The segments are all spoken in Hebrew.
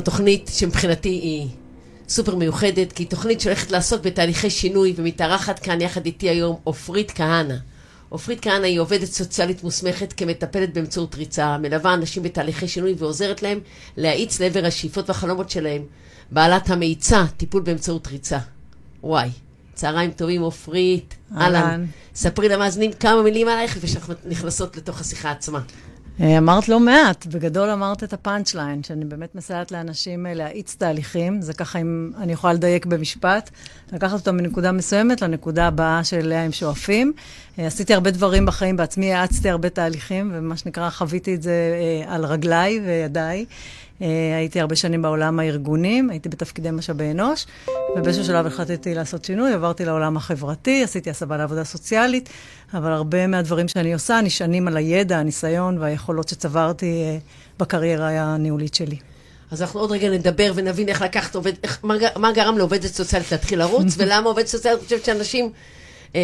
תוכנית שמבחינתי היא סופר מיוחדת, כי היא תוכנית שהולכת לעסוק בתהליכי שינוי ומתארחת כאן יחד איתי היום עופרית כהנא. עופרית כהנא היא עובדת סוציאלית מוסמכת כמטפלת באמצעות ריצה, מלווה אנשים בתהליכי שינוי ועוזרת להם להאיץ לעבר השאיפות והחלומות שלהם. בעלת המאיצה, טיפול באמצעות ריצה. וואי, צהריים טובים עופרית, אהלן. ספרי למאזינים כמה מילים עלייך לפני שאנחנו נכנסות לתוך השיחה עצמה. אה, אמרת לא מעט, בגדול אמרת את הפאנצ' ליין, שאני באמת מסייעת לאנשים אה, להאיץ תהליכים, זה ככה אם אני יכולה לדייק במשפט, לקחת אותם מנקודה מסוימת לנקודה הבאה שאליה הם שואפים. אה, עשיתי הרבה דברים בחיים בעצמי, האצתי הרבה תהליכים, ומה שנקרא, חוויתי את זה על רגליי וידיי. הייתי הרבה שנים בעולם הארגונים, הייתי בתפקידי משאבי אנוש, ובאיזשהו שלב החלטתי לעשות שינוי, עברתי לעולם החברתי, עשיתי הסבה לעבודה סוציאלית, אבל הרבה מהדברים שאני עושה נשענים על הידע, הניסיון והיכולות שצברתי בקריירה הניהולית שלי. אז אנחנו עוד רגע נדבר ונבין איך לקחת עובד, איך, מה, מה גרם לעובדת סוציאלית להתחיל לרוץ, ולמה עובדת סוציאלית חושבת שאנשים אה,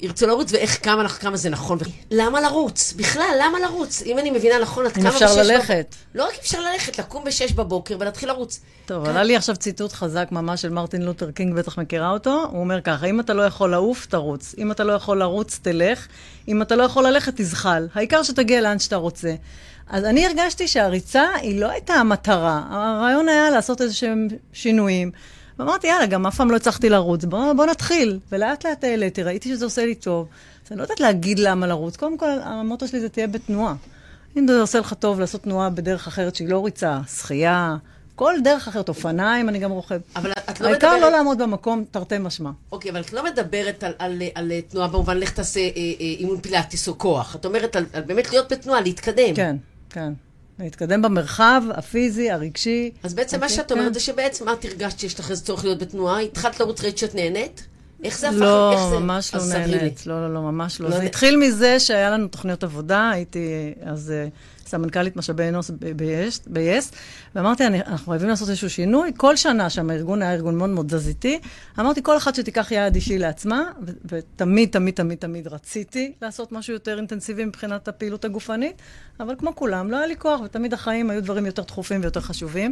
ירצו לרוץ, ואיך, כמה, כמה זה נכון. למה לרוץ? בכלל, למה לרוץ? אם אני מבינה נכון, עד כמה... אם אפשר ללכת. לא רק אפשר ללכת, לקום בשש בבוקר ולהתחיל לרוץ. טוב, עלה לי עכשיו ציטוט חזק ממש של מרטין לותר קינג, בטח מכירה אותו. הוא אומר ככה, אם אתה לא יכול לעוף, תרוץ. אם אתה לא יכול לרוץ, תלך. אם אתה לא יכול ללכת, תזחל. העיקר שתגיע לאן שאתה רוצה. אז אני הרגשתי שהריצה היא לא הייתה המטרה. הרעיון היה לעשות איזה שהם שינויים. ואמרתי, יאללה, גם אף פעם לא הצלחתי לרוץ, בוא, בוא נתחיל. ולאט לאט העליתי, ראיתי שזה עושה לי טוב. אז אני לא יודעת להגיד למה לרוץ. קודם כל, המוטו שלי זה תהיה בתנועה. אם זה עושה לך טוב לעשות תנועה בדרך אחרת שהיא לא ריצה, שחייה, כל דרך אחרת, אופניים אני גם רוכב. אבל את לא מדברת... העיקר לא לעמוד במקום, תרתי משמע. אוקיי, אבל את לא מדברת על, על, על, על תנועה במובן, לך תעשה אה, אה, אימון פילאטיס או כוח. את אומרת על, על באמת להיות בתנועה, להתקדם. כן, כן. להתקדם במרחב הפיזי, הרגשי. אז בעצם מה שאת אומרת זה שבעצם את הרגשת שיש לך איזה צורך להיות בתנועה, התחלת לרוץ, ראית שאת נהנית? איך זה הפך? לא, איך זה? ממש לא נהנית. לא, לא, לא, ממש לא. לא זה התחיל מזה שהיה לנו תוכניות עבודה, הייתי אז אה, סמנכ"לית משאבי אנוש ב-yes, ואמרתי, אנחנו חייבים לעשות איזשהו שינוי. כל שנה שם הארגון היה ארגון מאוד מאוד תזזיתי. אמרתי, כל אחת שתיקח יעד אישי לעצמה, ותמיד, תמיד, תמיד, תמיד רציתי לעשות משהו יותר אינטנסיבי מבחינת הפעילות הגופנית, אבל כמו כולם, לא היה לי כוח, ותמיד החיים היו דברים יותר דחופים ויותר חשובים.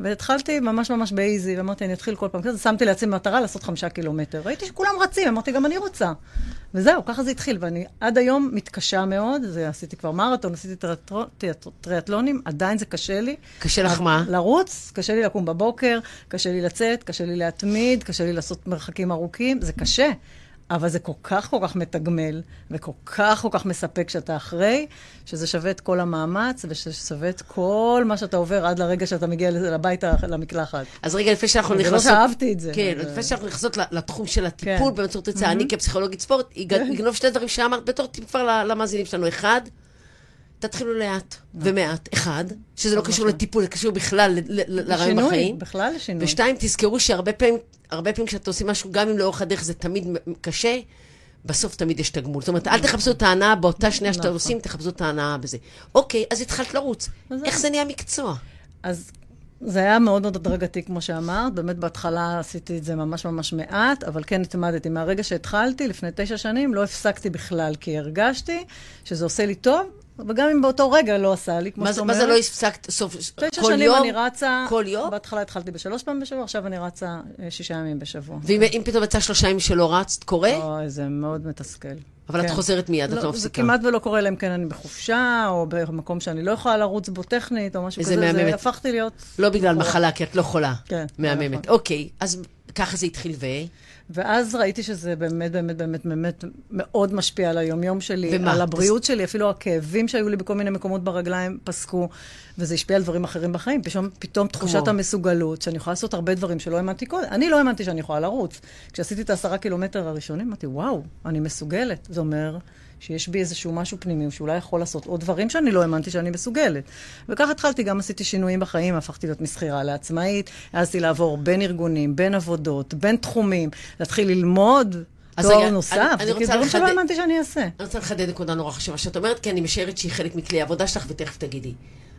והתחלתי ממש ממש באיזי, ואמרתי, אני אתחיל כל פעם כזה, שמתי לעצמי מטרה לעשות חמישה קילומטר. ראיתי שכולם רצים, אמרתי, גם אני רוצה. וזהו, ככה זה התחיל, ואני עד היום מתקשה מאוד, זה עשיתי כבר מרתון, עשיתי טריאטלונים, עדיין זה קשה לי. קשה לך מה? לרוץ, קשה לי לקום בבוקר, קשה לי לצאת, קשה לי להתמיד, קשה לי לעשות מרחקים ארוכים, זה קשה. אבל זה כל כך כל כך מתגמל, וכל כך כל כך מספק שאתה אחרי, שזה שווה את כל המאמץ, וששווה את כל מה שאתה עובר עד לרגע שאתה מגיע הביתה למקלחת. אז רגע, לפני שאנחנו נכנסות... זה לא שאהבתי את זה. כן, זה... לפני שאנחנו נכנסות לתחום של הטיפול כן. באמצעות יציאה, אני כפסיכולוגית ספורט, אגנוב שני דברים שאמרת בתור טיפ כבר למאזינים שלנו. אחד, תתחילו לאט ומעט. אחד, שזה לא קשור לטיפול, זה קשור בכלל לרעיון בחיים. לשינוי, בכלל לשינוי. ושתיים, תזכרו שהרבה פעמים, הרבה פעמים כשאתם עושים משהו, גם אם לאורך הדרך זה תמיד קשה, בסוף תמיד יש תגמול. זאת אומרת, אל תחפשו את ההנאה באותה שנייה שאתם נכון. עושים, תחפשו את ההנאה בזה. אוקיי, אז התחלת לרוץ. איך זה נהיה מקצוע? אז זה היה מאוד מאוד הדרגתי, כמו שאמרת. באמת, בהתחלה עשיתי את זה ממש ממש מעט, אבל כן התמדתי. מהרגע שהתחלתי, לפני תשע שנים, לא הפסקתי בכלל, כי הרגשתי שזה עושה לי טוב, וגם אם באותו רגע לא עשה לי, כמו שאת אומרת. מה זה לא הפסקת סוף, כל יום? תשע שנים אני רצה... כל יום? בהתחלה התחלתי בשלוש פעמים בשבוע, עכשיו אני רצה אה, שישה ימים בשבוע. ואם פתאום יצא שלושה ימים שלא רצת, קורה? אוי, זה מאוד מתסכל. אבל כן. את חוזרת מיד, לא, את לא מפסיקה. זה כמעט ולא קורה, אלא אם כן אני בחופשה, או במקום שאני לא יכולה לרוץ בו טכנית, או משהו כזה. איזה מהממת. זה הפכתי להיות... לא בגלל מחלה, כי את לא חולה. כן. מהממת. נכון. אוקיי, אז ככה זה התחיל ו... ואז ראיתי שזה באמת, באמת, באמת, באמת מאוד משפיע על היומיום שלי, ומה? על הבריאות שלי, אפילו הכאבים שהיו לי בכל מיני מקומות ברגליים פסקו, וזה השפיע על דברים אחרים בחיים. פתאום, פתאום תחושת כמו? המסוגלות, שאני יכולה לעשות הרבה דברים שלא האמנתי קודם. אני לא האמנתי שאני יכולה לרוץ. כשעשיתי את העשרה קילומטר הראשונים, אמרתי, וואו, אני מסוגלת. זה אומר... שיש בי איזשהו משהו פנימי, שאולי יכול לעשות עוד דברים שאני לא האמנתי שאני מסוגלת. וכך התחלתי, גם עשיתי שינויים בחיים, הפכתי להיות משכירה לעצמאית, העזתי לעבור בין ארגונים, בין עבודות, בין תחומים, להתחיל ללמוד. תואר נוסף, אני, אני זה דברים שלא האמנתי שאני אעשה. אני רוצה לחדד נקודה נורא חשובה שאת אומרת, כי אני משערת שהיא חלק מכלי העבודה שלך, ותכף תגידי.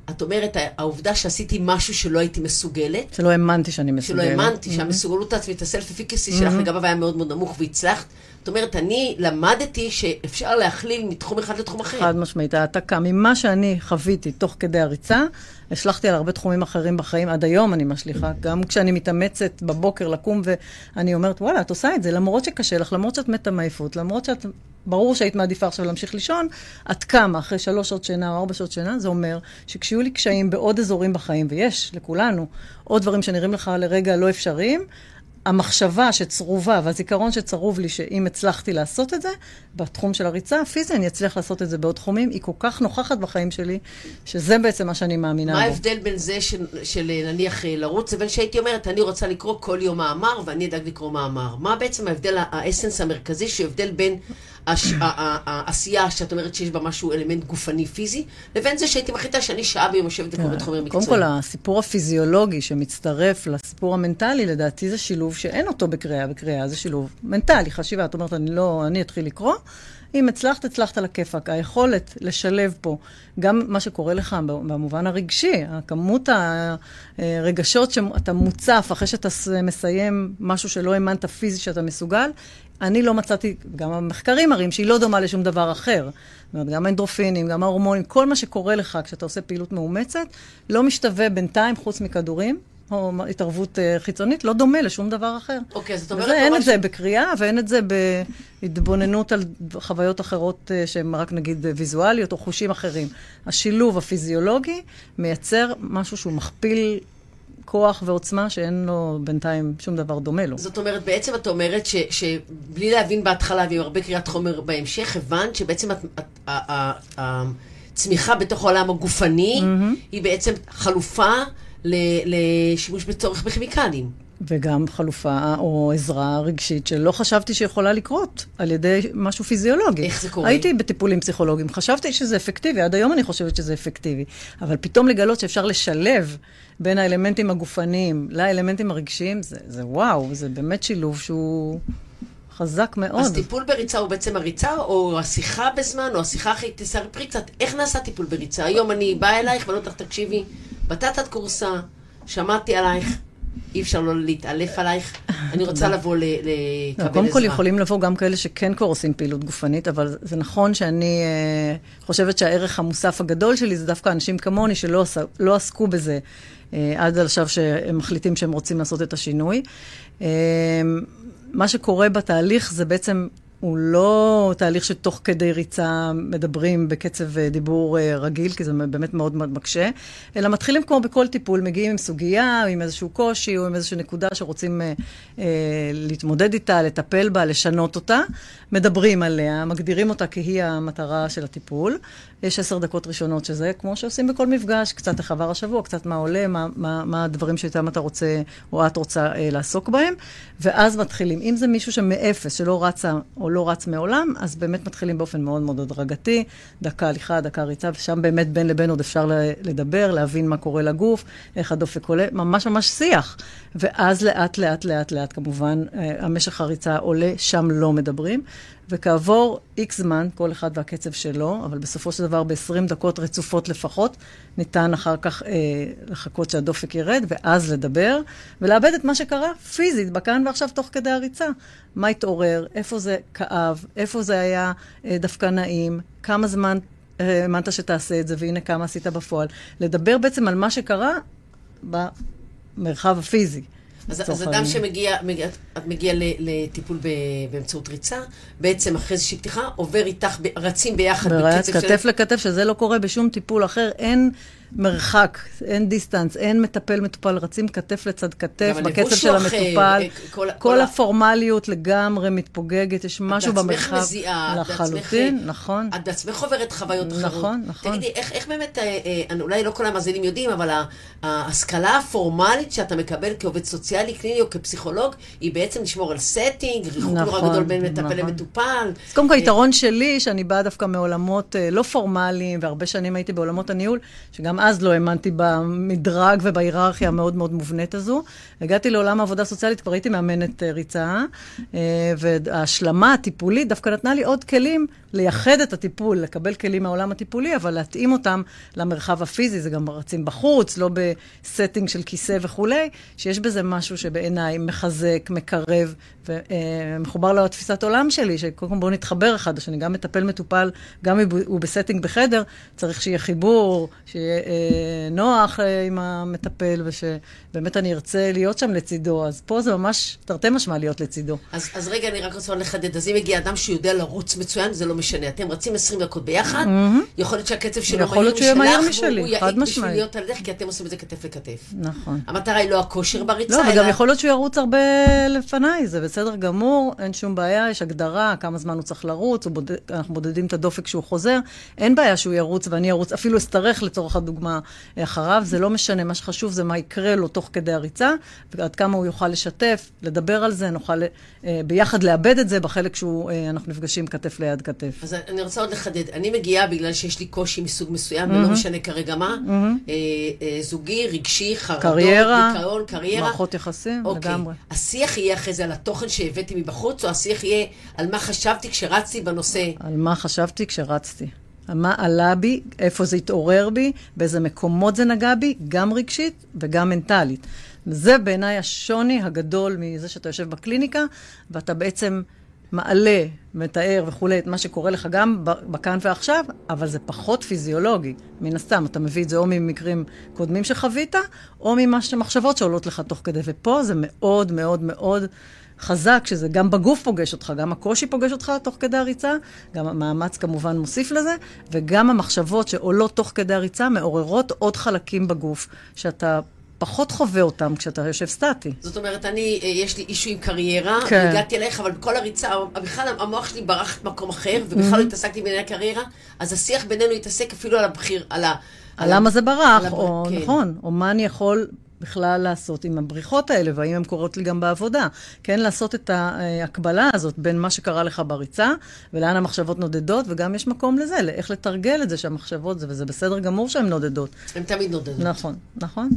את אומרת, העובדה שעשיתי משהו שלא הייתי מסוגלת. שלא האמנתי שאני מסוגלת. שלא האמנתי, mm-hmm. שהמסוגלות העצמית, הסלף אפיקסי שלך mm-hmm. לגביו היה מאוד מאוד נמוך והצלחת. אומרת, אני למדתי שאפשר להכליל מתחום אחד לתחום אחר. חד משמעית, העתקה. ממה שאני חוויתי תוך כדי הריצה, השלכתי על הרבה תחומים אחרים בחיים. עד היום אני משליכה. גם כשאני מתאמצת בבוקר לקום ואני אומרת, וואלה, את עושה את זה, למרות שקשה לך, למרות שאת מתה מעייפות, למרות שאת... ברור שהיית מעדיפה עכשיו להמשיך לישון, את קמה אחרי שלוש שעות שינה או ארבע שעות שינה, זה אומר שכשיהיו לי קשיים בעוד אזורים בחיים, ויש לכולנו עוד דברים שנראים לך לרגע לא אפשריים, המחשבה שצרובה והזיכרון שצרוב לי שאם הצלחתי לעשות את זה, בתחום של הריצה הפיזי אני אצליח לעשות את זה בעוד תחומים, היא כל כך נוכחת בחיים שלי, שזה בעצם מה שאני מאמינה בו. מה ההבדל בין זה של, של נניח לרוץ לבין שהייתי אומרת, אני רוצה לקרוא כל יום מאמר ואני אדאג לקרוא מאמר? מה בעצם ההבדל, האסנס המרכזי, שהוא הבדל בין הש... העשייה שאת אומרת שיש בה משהו, אלמנט גופני פיזי, לבין זה שהייתי מחליטה שאני שעה ביום יושבת וקוראת כן. חומר מקצועי. קודם כל, הסיפור הפיזיולוגי שמצטרף לסיפור המנטלי, לדעתי זה שילוב שאין אותו בקריאה. בקריאה זה שילוב מנטלי, חשיבה. את אומרת, אני לא, אני אתחיל לקרוא. אם הצלחת, הצלחת על הכיפאק. היכולת לשלב פה גם מה שקורה לך במובן הרגשי, הכמות הרגשות שאתה מוצף אחרי שאתה מסיים משהו שלא האמנת פיזי שאתה מסוגל, אני לא מצאתי, גם המחקרים מראים שהיא לא דומה לשום דבר אחר. זאת אומרת, גם האנדרופינים, גם ההורמונים, כל מה שקורה לך כשאתה עושה פעילות מאומצת, לא משתווה בינתיים, חוץ מכדורים, או התערבות uh, חיצונית, לא דומה לשום דבר אחר. אוקיי, זאת אומרת... וזה, אין את ש... זה בקריאה, ואין את זה בהתבוננות על חוויות אחרות uh, שהן רק נגיד ויזואליות או חושים אחרים. השילוב הפיזיולוגי מייצר משהו שהוא מכפיל כוח ועוצמה שאין לו בינתיים שום דבר דומה לו. זאת אומרת, בעצם את אומרת ש, שבלי להבין בהתחלה ועם הרבה קריאת חומר בהמשך, הבנת שבעצם את, את, הצמיחה בתוך העולם הגופני mm-hmm. היא בעצם חלופה לשימוש בצורך בכימיקלים. וגם חלופה או עזרה רגשית שלא חשבתי שיכולה לקרות על ידי משהו פיזיולוגי. איך זה קורה? הייתי בטיפולים פסיכולוגיים, חשבתי שזה אפקטיבי, עד היום אני חושבת שזה אפקטיבי. אבל פתאום לגלות שאפשר לשלב בין האלמנטים הגופניים לאלמנטים הרגשיים, זה, זה וואו, זה באמת שילוב שהוא... חזק מאוד. אז טיפול בריצה הוא בעצם הריצה, או השיחה בזמן, או השיחה אחרי תספרי קצת, איך נעשה טיפול בריצה? היום אני באה אלייך ואני אומרת לך, תקשיבי, בתת קורסה, שמעתי עלייך, אי אפשר לא להתעלף עלייך. אני רוצה לבוא לקבל עזרה. קודם כל יכולים לבוא גם כאלה שכן כבר עושים פעילות גופנית, אבל זה נכון שאני אה, חושבת שהערך המוסף הגדול שלי זה דווקא אנשים כמוני שלא לא עסקו בזה עד עכשיו שהם מחליטים שהם רוצים לעשות את השינוי. אה, מה שקורה בתהליך זה בעצם הוא לא תהליך שתוך כדי ריצה מדברים בקצב אה, דיבור אה, רגיל, כי זה באמת מאוד מאוד מקשה, אלא מתחילים כמו בכל טיפול, מגיעים עם סוגיה, עם איזשהו קושי, או עם איזושהי נקודה שרוצים אה, אה, להתמודד איתה, לטפל בה, לשנות אותה, מדברים עליה, מגדירים אותה כי המטרה של הטיפול. יש עשר דקות ראשונות שזה, כמו שעושים בכל מפגש, קצת איך עבר השבוע, קצת מה עולה, מה, מה, מה הדברים שאיתם אתה רוצה, או את רוצה אה, לעסוק בהם, ואז מתחילים. אם זה מישהו שמאפס, שלא רצה או לא רץ מעולם, אז באמת מתחילים באופן מאוד מאוד הדרגתי, דקה הליכה, דקה ריצה, ושם באמת בין לבין עוד אפשר לדבר, להבין מה קורה לגוף, איך הדופק עולה, ממש ממש שיח. ואז לאט לאט לאט לאט, כמובן, אה, המשך הריצה עולה, שם לא מדברים. וכעבור איקס זמן, כל אחד והקצב שלו, אבל בסופו של דבר ב-20 דקות רצופות לפחות, ניתן אחר כך אה, לחכות שהדופק ירד, ואז לדבר, ולאבד את מה שקרה פיזית, בכאן ועכשיו, תוך כדי הריצה. מה התעורר, איפה זה כאב, איפה זה היה אה, דווקא נעים, כמה זמן אה, האמנת אה, שתעשה את זה, והנה כמה עשית בפועל. לדבר בעצם על מה שקרה במרחב הפיזי. אז, אז אדם שמגיע, מגיע, את מגיע לטיפול באמצעות ריצה, בעצם אחרי איזושהי פתיחה, עובר איתך, רצים ביחד של... כתף לכתף, שזה לא קורה בשום טיפול אחר. אין מרחק, אין דיסטנס, אין מטפל מטופל, רצים כתף לצד כתף, בקצב של המטופל. אה, כל, כל, כל הפורמליות לגמרי מתפוגגת, יש משהו במרחב. את בעצמך מזיעה, לחלוטין, נכון. את בעצמך עוברת חוויות אחרות. נכון, נכון. תגידי, איך, איך באמת, אה, אה, אולי לא כל המאזינים יודעים, אבל ההשכלה הפורמלית שאתה מקבל כעובד סוציאלי, קליני או כפסיכולוג, היא בעצם לשמור על setting, ריחוק נכון, נורא גדול בין מטפל נכון. למטופל. אז קודם כל, היתרון שלי, שאני באה דווקא מעולמות לא פורמליים, והרבה שנים הייתי בעולמות הניהול, שגם אז לא האמנתי במדרג ובהיררכיה המאוד מאוד מובנית הזו. הגעתי לעולם העבודה הסוציאלית, כבר הייתי מאמנת אה, ריצה, אה, וההשלמה הטיפולית דווקא נתנה לי עוד כלים לייחד את הטיפול, לקבל כלים מהעולם הטיפולי, אבל להתאים אותם למרחב הפיזי. זה גם רצים בחוץ, לא ב setting של כיסא וכולי, שיש בזה משהו שבעיניי מחזק, מקרב. ומחובר לו תפיסת עולם שלי, שקודם כל בואו נתחבר אחד לשני, גם מטפל מטופל, גם אם הוא ב setting בחדר, צריך שיהיה חיבור, שיהיה אה, נוח אה, עם המטפל, ושבאמת אני ארצה להיות שם לצידו. אז פה זה ממש תרתי משמע להיות לצידו. אז, אז רגע, אני רק רוצה לחדד. אז אם מגיע אדם שיודע לרוץ מצוין, זה לא משנה. אתם רצים 20 דקות ביחד, mm-hmm. יכול להיות שהקצב שלו מהיר משלך, והוא יעיק בשביל להיות על דרך, כי אתם עושים את זה כתף לכתף. נכון. המטרה היא לא הכושר בריצה, לא, אלא... וגם יכול להיות שהוא ירוץ הרבה לפניי, זה בסדר גמור, אין שום בעיה, יש הגדרה, כמה זמן הוא צריך לרוץ, הוא בודד, אנחנו בודדים את הדופק כשהוא חוזר, אין בעיה שהוא ירוץ ואני ארוץ, אפילו אשתרך לצורך הדוגמה אחריו, זה לא משנה, מה שחשוב זה מה יקרה לו תוך כדי הריצה, ועד כמה הוא יוכל לשתף, לדבר על זה, נוכל אה, ביחד לאבד את זה בחלק שאנחנו אה, נפגשים כתף ליד כתף. אז אני רוצה עוד לחדד, אני מגיעה בגלל שיש לי קושי מסוג מסוים, mm-hmm. ולא משנה כרגע מה, mm-hmm. אה, אה, זוגי, רגשי, חרדות, קריירה, דיכאון, קריירה. מערכות יחסים, אוקיי. לגמרי. השיח יהיה אחרי זה על התוכן שהבאתי מבחוץ, או השיח יהיה על מה חשבתי כשרצתי בנושא? על מה חשבתי כשרצתי. מה עלה בי, איפה זה התעורר בי, באיזה מקומות זה נגע בי, גם רגשית וגם מנטלית. זה בעיניי השוני הגדול מזה שאתה יושב בקליניקה, ואתה בעצם מעלה, מתאר וכולי את מה שקורה לך גם בכאן ועכשיו, אבל זה פחות פיזיולוגי. מן הסתם, אתה מביא את זה או ממקרים קודמים שחווית, או ממחשבות שעולות לך תוך כדי. ופה זה מאוד מאוד מאוד חזק, שזה גם בגוף פוגש אותך, גם הקושי פוגש אותך תוך כדי הריצה, גם המאמץ כמובן מוסיף לזה, וגם המחשבות שעולות תוך כדי הריצה מעוררות עוד חלקים בגוף, שאתה פחות חווה אותם כשאתה יושב סטטי. זאת אומרת, אני, אה, יש לי אישו עם קריירה, כן. הגעתי אליך, אבל בכל הריצה, בכלל המוח שלי ברח למקום אחר, ובכלל לא mm-hmm. התעסקתי בענייני הקריירה, אז השיח בינינו התעסק אפילו על הבחיר, על ה... על למה זה ברח, או כן. נכון, או מה אני יכול בכלל לעשות עם הבריחות האלה, והאם הן קורות לי גם בעבודה. כן, לעשות את ההקבלה הזאת בין מה שקרה לך בריצה, ולאן המחשבות נודדות, וגם יש מקום לזה, לאיך לתרגל את זה שהמחשבות זה, וזה בסדר גמור שהן נודדות. הן תמיד נודדות. נכון, נכון.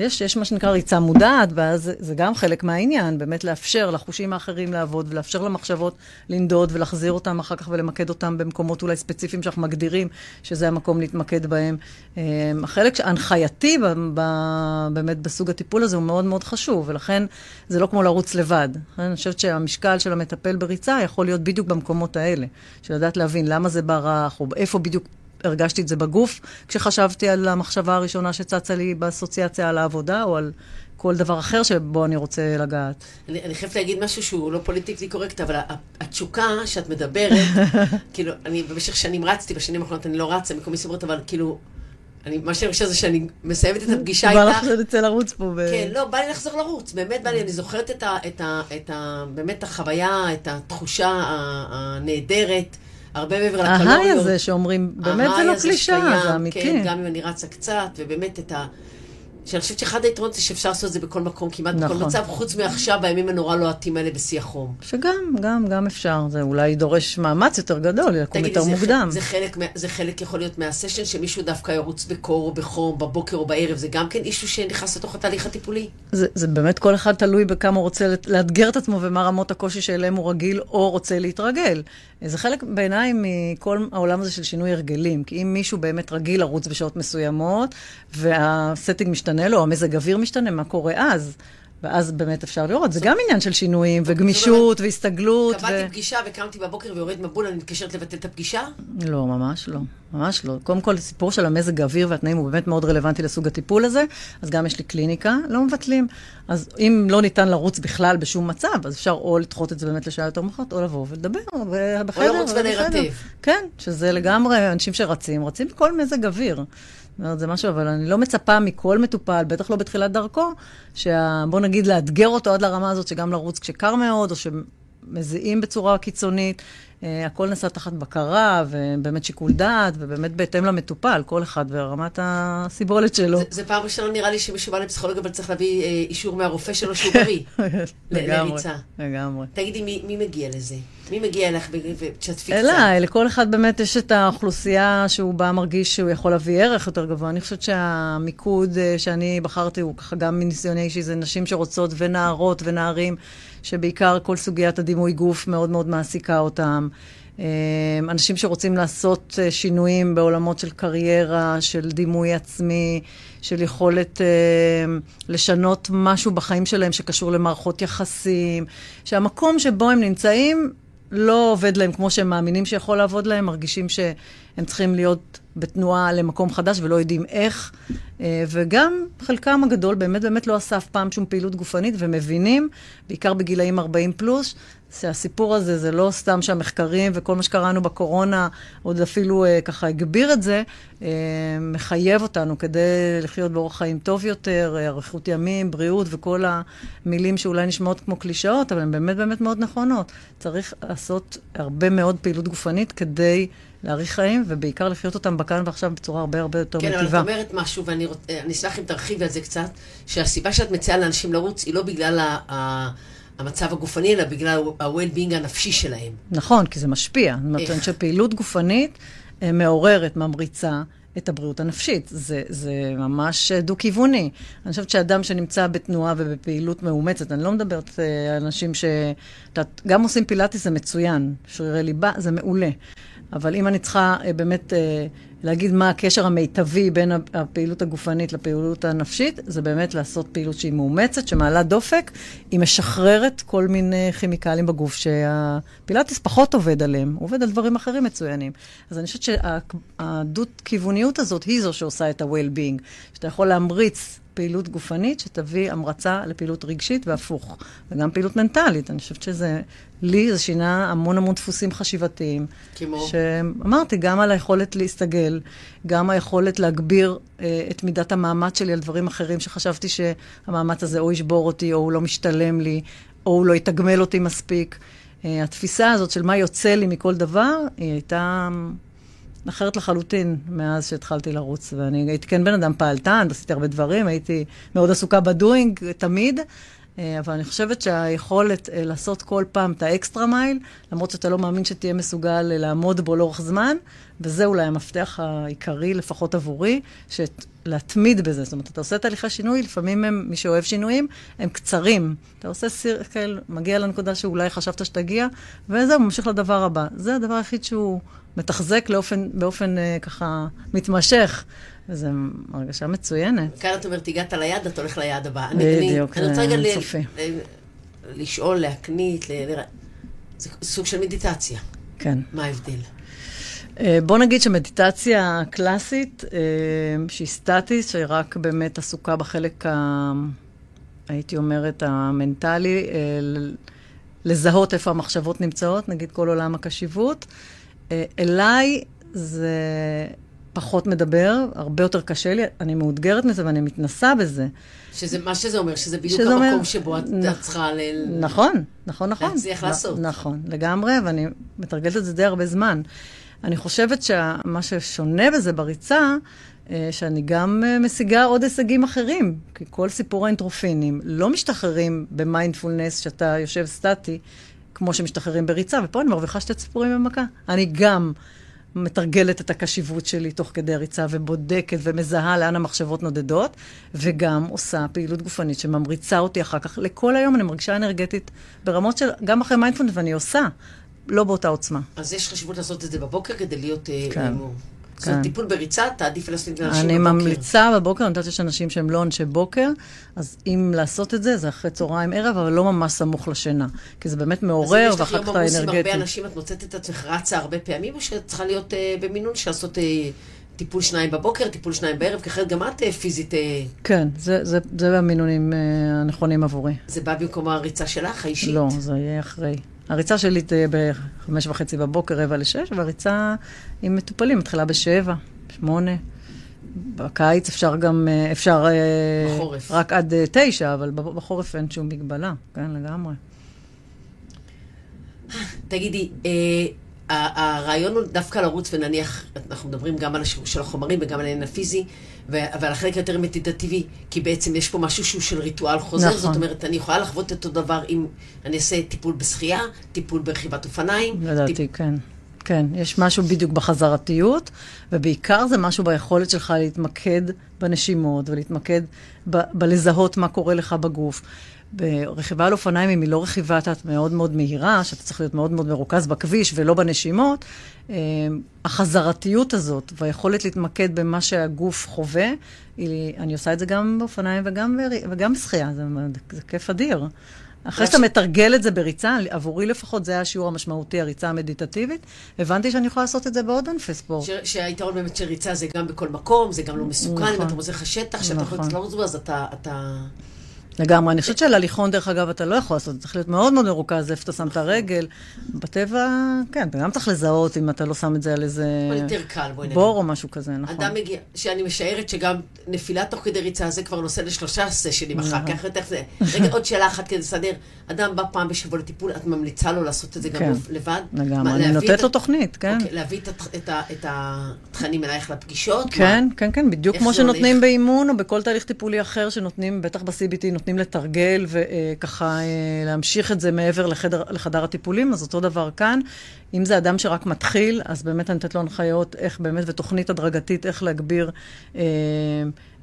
יש, יש מה שנקרא ריצה מודעת, ואז זה, גם חלק מהעניין, באמת לאפשר לחושים האחרים לעבוד, ולאפשר למחשבות לנדוד, ולהחזיר אותם אחר כך ולמקד אותם במקומות אולי ספציפיים שאנחנו מגדירים שזה המקום להתמקד בהם. אמ, החלק ההנחייתי באמת בסוג הטיפול הזה הוא מאוד מאוד חשוב, ולכן זה לא כמו לרוץ לבד. אני חושבת שהמשקל של המטפל בריצה יכול להיות בדיוק במקומות האלה, של לדעת להבין למה זה ברח, או איפה בדיוק הרגשתי את זה בגוף, כשחשבתי על המחשבה הראשונה שצצה לי באסוציאציה על העבודה, או על כל דבר אחר שבו אני רוצה לגעת. אני, אני חייבת להגיד משהו שהוא לא פוליטיקלי קורקט, אבל התשוקה שאת מדברת, כאילו, אני במשך שנים רצתי, בשנים האחרונות אני לא רצה מקומי סברות, אבל כאילו, אני, מה שאני חושב זה שאני מסיימת את הפגישה איתך. בא לך שנצא לרוץ פה. ב... כן, לא, בא לי לחזור לרוץ, באמת בא לי, אני זוכרת את ה, את ה, את ה, באמת החוויה, את התחושה הנהדרת. הרבה מעבר לקלוריות. ההיי הזה שאומרים, באמת זה לא קלישה, זה אמיתי. כן, גם אם אני רצה קצת, ובאמת את ה... שאני חושבת שאחד היתרונות זה שאפשר לעשות את זה בכל מקום, כמעט נכון. בכל מצב, חוץ מעכשיו, בימים הנורא לוהטים האלה בשיא החום. שגם, גם, גם אפשר. זה אולי דורש מאמץ יותר גדול, לקום יותר זה מוקדם. זה חלק, זה חלק יכול להיות מהסשן, שמישהו דווקא ירוץ בקור או בחום, בבוקר או בערב, זה גם כן אישו שנכנס לתוך התהליך הטיפולי? זה, זה באמת כל אחד תלוי בכמה הוא רוצה לאתגר את עצמו ומה רמות הקושי שאליהם הוא רגיל או רוצה להתרגל. זה חלק בעיניי מכל העולם הזה של שינוי הרגלים. כי אם מישהו באמת רגיל לרוץ בשעות מסוימות, והסטינג משתנה לו, המזג אוויר משתנה, מה קורה אז? ואז באמת אפשר לראות, זה גם עניין של שינויים וגמישות והסתגלות. קבעתי פגישה וקמתי בבוקר ויורד מבול, אני מתקשרת לבטל את הפגישה? לא, ממש לא. ממש לא. קודם כל, הסיפור של המזג האוויר והתנאים הוא באמת מאוד רלוונטי לסוג הטיפול הזה, אז גם יש לי קליניקה, לא מבטלים. אז אם לא ניתן לרוץ בכלל בשום מצב, אז אפשר או לדחות את זה באמת לשעה יותר מאוחרת, או לבוא ולדבר בחדר. או לרוץ ולהירטב. כן, שזה לגמרי אנשים שרצים, רצים בכל מזג אוויר. אומרת, זה משהו, אבל אני לא מצפה מכל מטופל, בטח לא בתחילת דרכו, שבוא נגיד לאתגר אותו עד לרמה הזאת שגם לרוץ כשקר מאוד, או שמזיעים בצורה קיצונית. Uh, הכל נעשה תחת בקרה, ובאמת שיקול דעת, ובאמת בהתאם למטופל, כל אחד ורמת הסיבולת שלו. זה, זה פעם ראשונה נראה לי שמישהו בא לפסיכולוג, אבל צריך להביא uh, אישור מהרופא שלו שהוא בריא. לגמרי, לגמרי. תגידי, מי, מי מגיע לזה? מי מגיע אליך ותשתפי קצת? אליי, לכל אחד באמת יש את האוכלוסייה שהוא בא מרגיש שהוא יכול להביא ערך יותר גבוה. אני חושבת שהמיקוד אה, שאני בחרתי הוא ככה גם מניסיוני אישי, זה נשים שרוצות ונערות ונערים, שבעיקר כל סוגיית הדימוי גוף מאוד מאוד מעסיקה אותם. אנשים שרוצים לעשות שינויים בעולמות של קריירה, של דימוי עצמי, של יכולת לשנות משהו בחיים שלהם שקשור למערכות יחסים, שהמקום שבו הם נמצאים לא עובד להם כמו שהם מאמינים שיכול לעבוד להם, מרגישים שהם צריכים להיות בתנועה למקום חדש ולא יודעים איך. אה, וגם חלקם הגדול באמת באמת לא עשה אף פעם שום פעילות גופנית ומבינים, בעיקר בגילאים 40 פלוס, שהסיפור הזה זה לא סתם שהמחקרים וכל מה שקראנו בקורונה עוד אפילו אה, ככה הגביר את זה, אה, מחייב אותנו כדי לחיות באורח חיים טוב יותר, אה, אריכות ימים, בריאות וכל המילים שאולי נשמעות כמו קלישאות, אבל הן באמת באמת מאוד נכונות. צריך לעשות הרבה מאוד פעילות גופנית כדי... להאריך חיים, ובעיקר לחיות אותם בכאן ועכשיו בצורה הרבה הרבה יותר כן, מטיבה. כן, אבל את אומרת משהו, ואני אשמח אם תרחיבי על זה קצת, שהסיבה שאת מציעה לאנשים לרוץ היא לא בגלל ה... המצב הגופני, אלא בגלל ה-well-being הנפשי שלהם. נכון, כי זה משפיע. זאת אומרת שפעילות גופנית אה, מעוררת, ממריצה. את הבריאות הנפשית. זה, זה ממש דו-כיווני. אני חושבת שאדם שנמצא בתנועה ובפעילות מאומצת, אני לא מדברת על אה, אנשים ש... גם עושים פילאטיס זה מצוין, שרירי ליבה זה מעולה. אבל אם אני צריכה אה, באמת אה, להגיד מה הקשר המיטבי בין הפעילות הגופנית לפעילות הנפשית, זה באמת לעשות פעילות שהיא מאומצת, שמעלה דופק, היא משחררת כל מיני כימיקלים בגוף שהפילאטיס פחות עובד עליהם, הוא עובד על דברים אחרים מצוינים. אז אני חושבת שהדו-כיווניות הזאת היא זו שעושה את ה-well-being, שאתה יכול להמריץ פעילות גופנית שתביא המרצה לפעילות רגשית והפוך, וגם פעילות מנטלית. אני חושבת שזה, לי זה שינה המון המון דפוסים חשיבתיים. כמו? שאמרתי, גם על היכולת להסתגל, גם היכולת להגביר אה, את מידת המאמץ שלי על דברים אחרים שחשבתי שהמאמץ הזה או ישבור אותי, או הוא לא משתלם לי, או הוא לא יתגמל אותי מספיק. אה, התפיסה הזאת של מה יוצא לי מכל דבר, היא הייתה... אחרת לחלוטין מאז שהתחלתי לרוץ. ואני הייתי כן בן אדם פעלתן, עשיתי הרבה דברים, הייתי מאוד עסוקה בדואינג תמיד, אה, אבל אני חושבת שהיכולת אה, לעשות כל פעם את האקסטרה מייל, למרות שאתה לא מאמין שתהיה מסוגל לעמוד בו לאורך זמן, וזה אולי המפתח העיקרי, לפחות עבורי, להתמיד בזה. זאת אומרת, אתה עושה תהליכי שינוי, לפעמים הם, מי שאוהב שינויים, הם קצרים. אתה עושה סירקל, מגיע לנקודה שאולי חשבת שתגיע, וזהו, ממשיך לדבר הבא. זה הדבר היחיד שהוא מתחזק לאופן, באופן אה, ככה מתמשך. וזו הרגשה מצוינת. כאן את אומרת, הגעת ליעד, אתה הולך ליעד הבא. בדיוק, אני רוצה רגע לשאול, להקנית, זה סוג של מדיטציה. כן. מה ההבדל? אה, בוא נגיד שמדיטציה קלאסית, אה, שהיא סטטית, שהיא רק באמת עסוקה בחלק, ה, הייתי אומרת, המנטלי, אה, לזהות איפה המחשבות נמצאות, נגיד כל עולם הקשיבות. אליי זה פחות מדבר, הרבה יותר קשה לי, אני מאותגרת מזה ואני מתנסה בזה. שזה, מה שזה אומר, שזה בדיוק שזה המקום אומר, שבו את נכ... צריכה ל... נכון, נכון, נכון. להצליח לעשות. נכון, לגמרי, ואני מתרגלת את זה די הרבה זמן. אני חושבת שמה ששונה בזה בריצה, אה, שאני גם אה, משיגה עוד הישגים אחרים, כי כל סיפור האנטרופינים לא משתחררים במיינדפולנס, שאתה יושב סטטי, כמו שמשתחררים בריצה, ופה אני מרוויחה שתי ציפורים במכה. אני גם מתרגלת את הקשיבות שלי תוך כדי הריצה ובודקת ומזהה לאן המחשבות נודדות, וגם עושה פעילות גופנית שממריצה אותי אחר כך. לכל היום אני מרגישה אנרגטית ברמות של, גם אחרי מיינדפולנס, ואני עושה. לא באותה עוצמה. אז יש חשיבות לעשות את זה בבוקר כדי להיות... אה, כן. זאת אומרת, טיפול בריצה, תעדיף לעשות לאנשים בבוקר. אני ממליצה בבוקר, אני יודעת שיש אנשים שהם לא אנשי בוקר, אז אם לעשות את זה, זה אחרי צהריים ערב, אבל לא ממש סמוך לשינה. כי זה באמת מעורר, ואחר כך אתה אנרגטי. אז אם יש לך יום עמוס עם הרבה אנשים, את מוצאת את עצמך רצה הרבה פעמים, או שאת צריכה להיות uh, במינון של לעשות uh, טיפול שניים בבוקר, טיפול שניים בערב, כי אחרת גם את uh, פיזית... Uh... כן, זה, זה, זה המינונים הנכונים עבורי. זה בא במקום הריצה שלך, האישית? לא, זה יהיה אחרי. הריצה שלי תהיה בחמש וחצי בבוקר, רבע לשש, והריצה עם מטופלים מתחילה בשבע, שמונה. בקיץ אפשר גם, אה, אפשר... אה, בחורף. רק עד אה, תשע, אבל בחורף אין שום מגבלה, כן, לגמרי. תגידי, הרעיון הוא דווקא לרוץ ונניח, אנחנו מדברים גם על השיעור של החומרים וגם על העניין הפיזי, ועל החלק היותר מדיטטיבי, כי בעצם יש פה משהו שהוא של ריטואל חוזר, נכון. זאת אומרת, אני יכולה לחוות את אותו דבר אם אני אעשה טיפול בשחייה, טיפול ברכיבת אופניים. לדעתי, טיפ... כן. כן, יש משהו בדיוק בחזרתיות, ובעיקר זה משהו ביכולת שלך להתמקד בנשימות ולהתמקד ב- בלזהות מה קורה לך בגוף. ברכיבה על אופניים, אם היא לא רכיבה את מאוד מאוד מהירה, שאתה צריך להיות מאוד מאוד מרוכז בכביש ולא בנשימות, החזרתיות הזאת והיכולת להתמקד במה שהגוף חווה, היא, אני עושה את זה גם באופניים וגם, וגם בשחייה, זה, זה כיף אדיר. אחרי שאתה מתרגל את זה בריצה, עבורי לפחות זה היה השיעור המשמעותי, הריצה המדיטטיבית, הבנתי שאני יכולה לעשות את זה בעוד ענפי ספורט. שהיתרון באמת של ריצה זה גם בכל מקום, זה גם לא מסוכן, אם נכון. אתה מוזר לך שטח, שאתה יכול נכון. לצלור אז אתה... לגמרי. אני חושבת שעל הליכון, דרך אגב, אתה לא יכול לעשות, צריך להיות מאוד מאוד מרוכז איפה אתה שם את הרגל. בטבע, כן, אתה גם צריך לזהות אם אתה לא שם את זה על איזה... יותר קל, בואי נגיד. בור או משהו כזה, נכון. אדם מגיע, שאני משערת שגם נפילה תוך כדי ריצה, זה כבר נושא לשלושה סשנים אחר כך, יותר זה. רגע, עוד שאלה אחת כדי לסדר. אדם בא פעם בשבוע לטיפול, את ממליצה לו לעשות את זה גם כן. לבד? לגמרי, אני נותנת לו תוכנית, כן. אוקיי, להביא את התכנים אלייך לפגישות? כן, כן, כן, בדיוק כמו שנותנים באימון או בכל תהליך טיפולי אחר שנותנים, בטח ב-CBT, נותנים לתרגל וככה אה, להמשיך את זה מעבר לחדר, לחדר הטיפולים, אז אותו דבר כאן. אם זה אדם שרק מתחיל, אז באמת אני נותנת לו הנחיות איך באמת, ותוכנית הדרגתית, איך להגביר אה,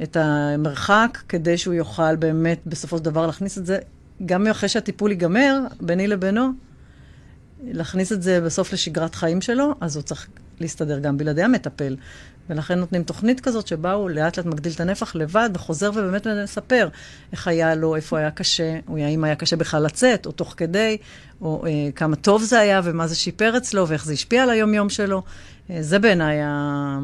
את המרחק, כדי שהוא יוכל באמת בסופו של דבר להכניס את זה, גם אחרי שהטיפול ייגמר, ביני לבינו, להכניס את זה בסוף לשגרת חיים שלו, אז הוא צריך להסתדר גם בלעדי המטפל. ולכן נותנים תוכנית כזאת שבה הוא לאט לאט מגדיל את הנפח לבד וחוזר ובאמת מספר איך היה לו, איפה היה קשה, או האם היה קשה בכלל לצאת, או תוך כדי, או אה, כמה טוב זה היה ומה זה שיפר אצלו ואיך זה השפיע על היום-יום שלו. אה, זה בעיניי ה...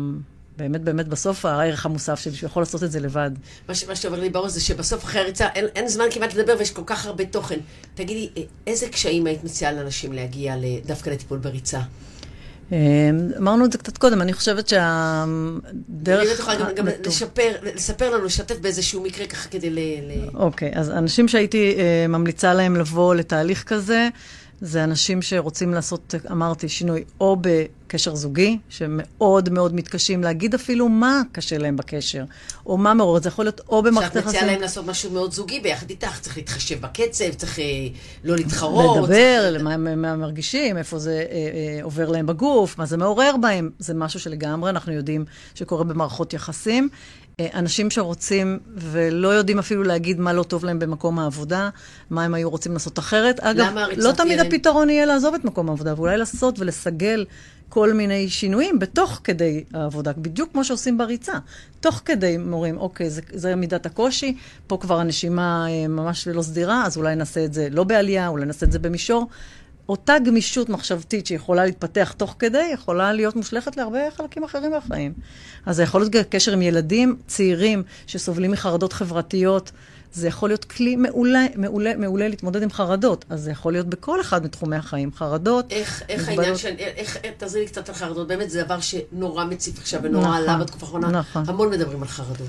באמת, באמת, בסוף הערך המוסף שלי, שהוא יכול לעשות את זה לבד. מה, ש, מה שעובר לי בראש זה שבסוף אחרי הריצה אין, אין זמן כמעט לדבר ויש כל כך הרבה תוכן. תגידי, אה, איזה קשיים היית מציעה לאנשים להגיע דווקא לטיפול בריצה? אמ, אמרנו את זה קצת קודם, אני חושבת שהדרך... אני יכולה גם, לשפר, לספר לנו, לשתף באיזשהו מקרה ככה כדי ל... אוקיי, אז אנשים שהייתי uh, ממליצה להם לבוא לתהליך כזה, זה אנשים שרוצים לעשות, אמרתי, שינוי או בקשר זוגי, שמאוד מאוד מתקשים להגיד אפילו מה קשה להם בקשר, או מה מעורר, זה יכול להיות או במערכת יחסים... שאת מציעה להם לעשות משהו מאוד זוגי ביחד איתך, צריך להתחשב בקצב, צריך אה, לא להתחרות. לדבר, צריך... מה, מה הם מרגישים, איפה זה אה, אה, עובר להם בגוף, מה זה מעורר בהם, זה משהו שלגמרי אנחנו יודעים שקורה במערכות יחסים. אה, אנשים שרוצים ולא יודעים אפילו להגיד מה לא טוב להם במקום העבודה, מה הם היו רוצים לעשות אחרת. אגב, לא תמיד ילד... הפתרון יהיה לעזוב את מקום העבודה, ואולי לעשות ולסגל כל מיני שינויים בתוך כדי העבודה, בדיוק כמו שעושים בריצה. תוך כדי אומרים, אוקיי, זה, זה מידת הקושי, פה כבר הנשימה אה, ממש לא סדירה, אז אולי נעשה את זה לא בעלייה, אולי נעשה את זה במישור. אותה גמישות מחשבתית שיכולה להתפתח תוך כדי, יכולה להיות מושלכת להרבה חלקים אחרים בחיים. אז זה יכול להיות קשר עם ילדים צעירים שסובלים מחרדות חברתיות. זה יכול להיות כלי מעולה, מעולה, מעולה להתמודד עם חרדות. אז זה יכול להיות בכל אחד מתחומי החיים. חרדות, איך, איך העניין של... איך, תעזרי לי קצת על חרדות. באמת זה דבר שנורא מציף עכשיו ונורא נכון, עלה בתקופה האחרונה. נכון. המון מדברים על חרדות.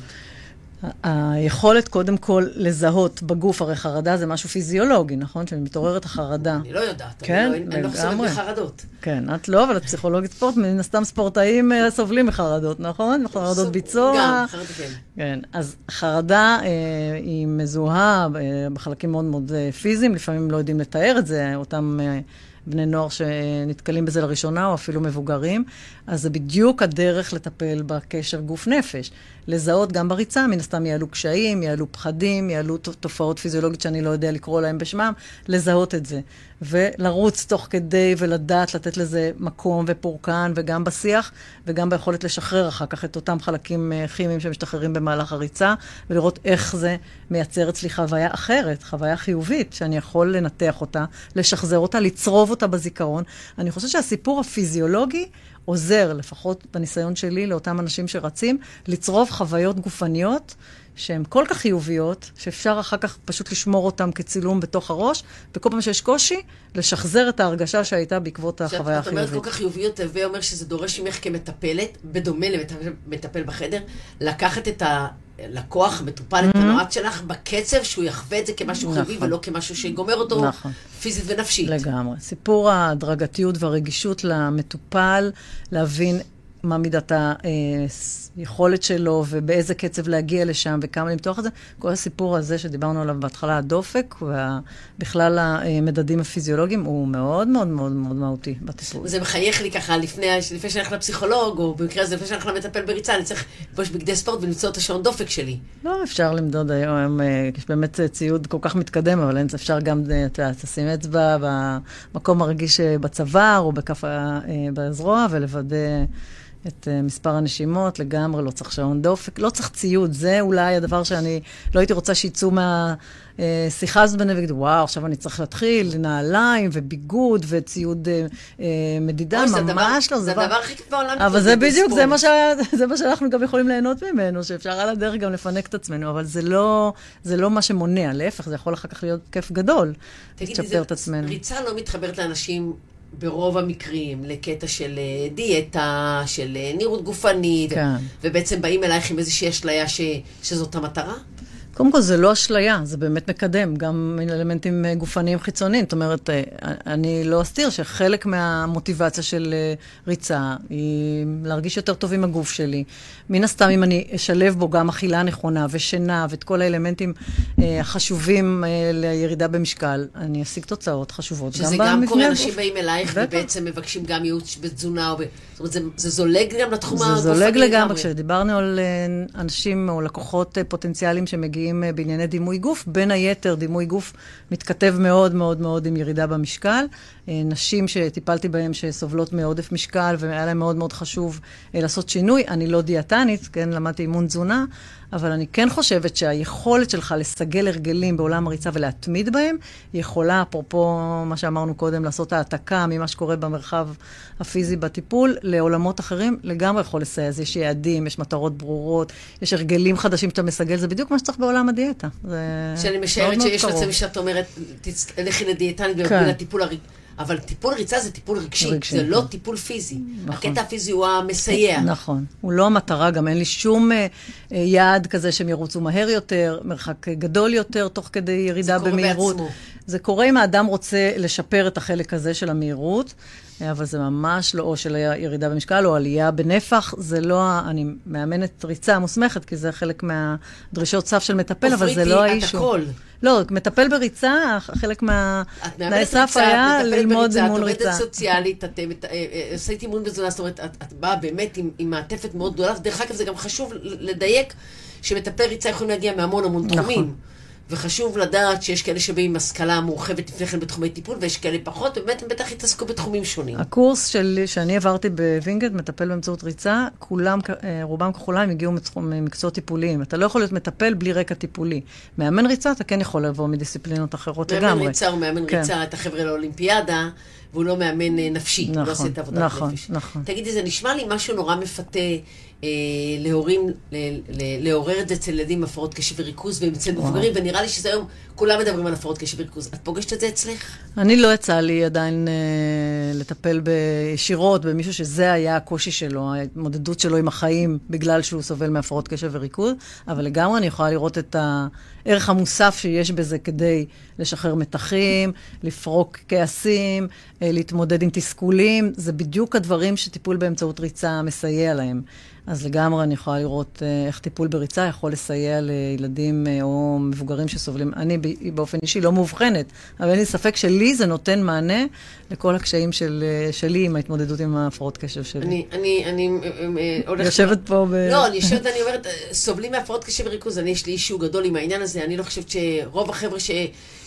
היכולת קודם כל לזהות בגוף, הרי חרדה זה משהו פיזיולוגי, נכון? שמתעוררת החרדה. אני לא יודעת, כן, אני לא, אני לא חושבת בחרדות. כן, את לא, אבל את פסיכולוגית ספורט, מן הסתם ספורטאים אה, סובלים מחרדות, נכון? חרדות ביצוע. גם, חרדה כן. כן, אז חרדה אה, היא מזוהה אה, בחלקים מאוד מאוד אה, פיזיים, לפעמים לא יודעים לתאר את זה, אותם... אה, בני נוער שנתקלים בזה לראשונה, או אפילו מבוגרים. אז זה בדיוק הדרך לטפל בקשר גוף-נפש. לזהות גם בריצה, מן הסתם יעלו קשיים, יעלו פחדים, יעלו תופעות פיזיולוגיות שאני לא יודע לקרוא להן בשמם, לזהות את זה. ולרוץ תוך כדי ולדעת לתת לזה מקום ופורקן, וגם בשיח, וגם ביכולת לשחרר אחר כך את אותם חלקים אה, כימיים שמשתחררים במהלך הריצה, ולראות איך זה מייצר אצלי חוויה אחרת, חוויה חיובית, שאני יכול לנתח אותה, לשחזר אותה, לצרוב אותה בזיכרון. אני חושבת שהסיפור הפיזיולוגי עוזר, לפחות בניסיון שלי, לאותם אנשים שרצים, לצרוב חוויות גופניות שהן כל כך חיוביות, שאפשר אחר כך פשוט לשמור אותן כצילום בתוך הראש, וכל פעם שיש קושי, לשחזר את ההרגשה שהייתה בעקבות החוויה החיובית. את אומרת כל כך חיוביות, הווה אומר שזה דורש ממך כמטפלת, בדומה למטפל בחדר, לקחת את ה... לקוח, מטופל את mm-hmm. הנועד שלך בקצב שהוא יחווה את זה כמשהו נכון. חיובי ולא כמשהו שיגומר אותו נכון. פיזית ונפשית. לגמרי. סיפור ההדרגתיות והרגישות למטופל, להבין מה מידת היכולת שלו ובאיזה קצב להגיע לשם וכמה למתוח את זה. כל הסיפור הזה שדיברנו עליו בהתחלה, הדופק ובכלל המדדים הפיזיולוגיים, הוא מאוד מאוד מאוד מאוד מהותי בטיפול. זה מחייך לי ככה, לפני, לפני שאני הולך לפסיכולוג, או במקרה הזה, לפני שאני הולך למטפל בריצה, אני צריך לבוש בגדי ספורט ולמצוא את השעון דופק שלי. לא, אפשר למדוד היום, אה, יש באמת ציוד כל כך מתקדם, אבל אפשר גם, אה, אתה יודע, תשים אצבע במקום הרגיש אה, בצוואר או בכף בזרוע ולוודא... את uh, מספר הנשימות, לגמרי לא צריך שעון דופק, לא צריך ציוד, זה אולי הדבר שאני לא הייתי רוצה שיצאו מהשיחה הזאת בינינו ויגידו, וואו, עכשיו אני צריך להתחיל, נעליים וביגוד וציוד uh, מדידה, ממש דבר, לא. זה הדבר הכי כיף בעולם. אבל זה בדיוק, זה מה, ש... זה מה שאנחנו גם יכולים ליהנות ממנו, שאפשר על הדרך גם לפנק את עצמנו, אבל זה לא, זה לא מה שמונע, להפך, זה יכול אחר כך להיות כיף גדול, לשפר את עצמנו. ריצה לא מתחברת לאנשים ברוב המקרים לקטע של אה, דיאטה, של אה, נראות גופנית, כן. ובעצם באים אלייך עם איזושהי אשליה ש, שזאת המטרה? קודם כל, זה לא אשליה, זה באמת מקדם, גם אלמנטים אה, גופניים חיצוניים. זאת אומרת, אה, אני לא אסתיר שחלק מהמוטיבציה של אה, ריצה היא להרגיש יותר טוב עם הגוף שלי. מן הסתם, אם אני אשלב בו גם אכילה נכונה ושינה ואת כל האלמנטים החשובים לירידה במשקל, אני אשיג תוצאות חשובות גם במבנה. שזה גם קורה, אנשים באים אלייך ובעצם מבקשים גם ייעוץ בתזונה, או ב... זאת אומרת, זה, זה זולג גם לתחום הגופני לגמרי. זה זולג לגמרי. כשדיברנו על אנשים או לקוחות פוטנציאליים שמגיעים מגיעים אה, בענייני דימוי גוף. בין היתר, דימוי גוף מתכתב מאוד מאוד מאוד עם ירידה במשקל. אה, נשים שטיפלתי בהן שסובלות מעודף משקל, והיה להן מאוד מאוד חשוב אה, לעשות שינוי. אני לא דיאטנית, כן, למדתי אימון תזונה, אבל אני כן חושבת שהיכולת שלך לסגל הרגלים בעולם הריצה ולהתמיד בהם, יכולה, אפרופו מה שאמרנו קודם, לעשות העתקה ממה שקורה במרחב הפיזי בטיפול, לעולמות אחרים, לגמרי יכול לסייע. אז יש יעדים, יש מטרות ברורות, יש הרגלים חדשים שאתה מסגל, זה בדיוק מה שצריך בעולם הדיאטה. שאני משערת שיש מצבים שאת אומרת, לכי לדיאטנית במקביל כן. לטיפול הרגלי. אבל טיפול ריצה זה טיפול רגשי, רגשי זה לא כן. טיפול פיזי. נכון. הקטע הפיזי הוא המסייע. נכון. הוא לא המטרה, גם אין לי שום uh, יעד כזה שהם ירוצו מהר יותר, מרחק גדול יותר, תוך כדי ירידה במהירות. זה קורה בעצמו. זה קורה אם האדם רוצה לשפר את החלק הזה של המהירות, אבל זה ממש לא, או של ירידה במשקל או עלייה בנפח, זה לא, אני מאמנת ריצה מוסמכת, כי זה חלק מהדרישות סף של מטפל, אבל זה לא האישו. את הכל. לא, מטפל בריצה, חלק מהתנאי סף היה ללמוד אימון ריצה. את עובדת סוציאלית, את אה, אה, עשית אימון בתזונה, זאת אומרת, את באה באמת עם מעטפת מאוד גדולה, דרך אגב, זה גם חשוב לדייק שמטפלי ריצה יכולים להגיע מהמון המון תחומים. נכון. וחשוב לדעת שיש כאלה שבאים עם השכלה מורחבת לפני כן בתחומי טיפול, ויש כאלה פחות, ובאמת הם בטח התעסקו בתחומים שונים. הקורס שלי, שאני עברתי בווינגייט, מטפל באמצעות ריצה, כולם, אה, רובם ככולם הגיעו ממקצועות טיפוליים. אתה לא יכול להיות מטפל בלי רקע טיפולי. מאמן ריצה, אתה כן יכול לבוא מדיסציפלינות אחרות מאמן לגמרי. מאמן ריצה הוא מאמן כן. ריצה את החבר'ה לאולימפיאדה, והוא לא מאמן אה, נפשי, נכון, הוא לא עושה את עבודת נכון, נפש. נכון. תגידי, זה נשמע לי משהו נורא מפתה. אה, להורים, לעורר את זה אצל ילדים עם הפרעות קשב וריכוז והם אצל מבוגרים, ונראה לי שזה היום, כולם מדברים על הפרעות קשב וריכוז. את פוגשת את זה אצלך? אני לא יצא לי עדיין אה, לטפל ישירות במישהו שזה היה הקושי שלו, ההתמודדות שלו עם החיים בגלל שהוא סובל מהפרעות קשב וריכוז, אבל לגמרי אני יכולה לראות את הערך המוסף שיש בזה כדי לשחרר מתחים, לפרוק כעסים, אה, להתמודד עם תסכולים. זה בדיוק הדברים שטיפול באמצעות ריצה מסייע להם. אז לגמרי אני יכולה לראות אה, איך טיפול בריצה יכול לסייע לילדים אה, או מבוגרים שסובלים. אני באופן אישי לא מאובחנת, אבל אין לי ספק שלי זה נותן מענה לכל הקשיים של, אה, שלי עם ההתמודדות עם הפרעות קשב שלי. אני, אני, אני הולכת... יושבת פה ב... לא, אני יושבת, אני אומרת, סובלים מהפרעות קשב וריכוז, אני, יש לי אישו גדול עם העניין הזה, אני לא חושבת שרוב החבר'ה ש...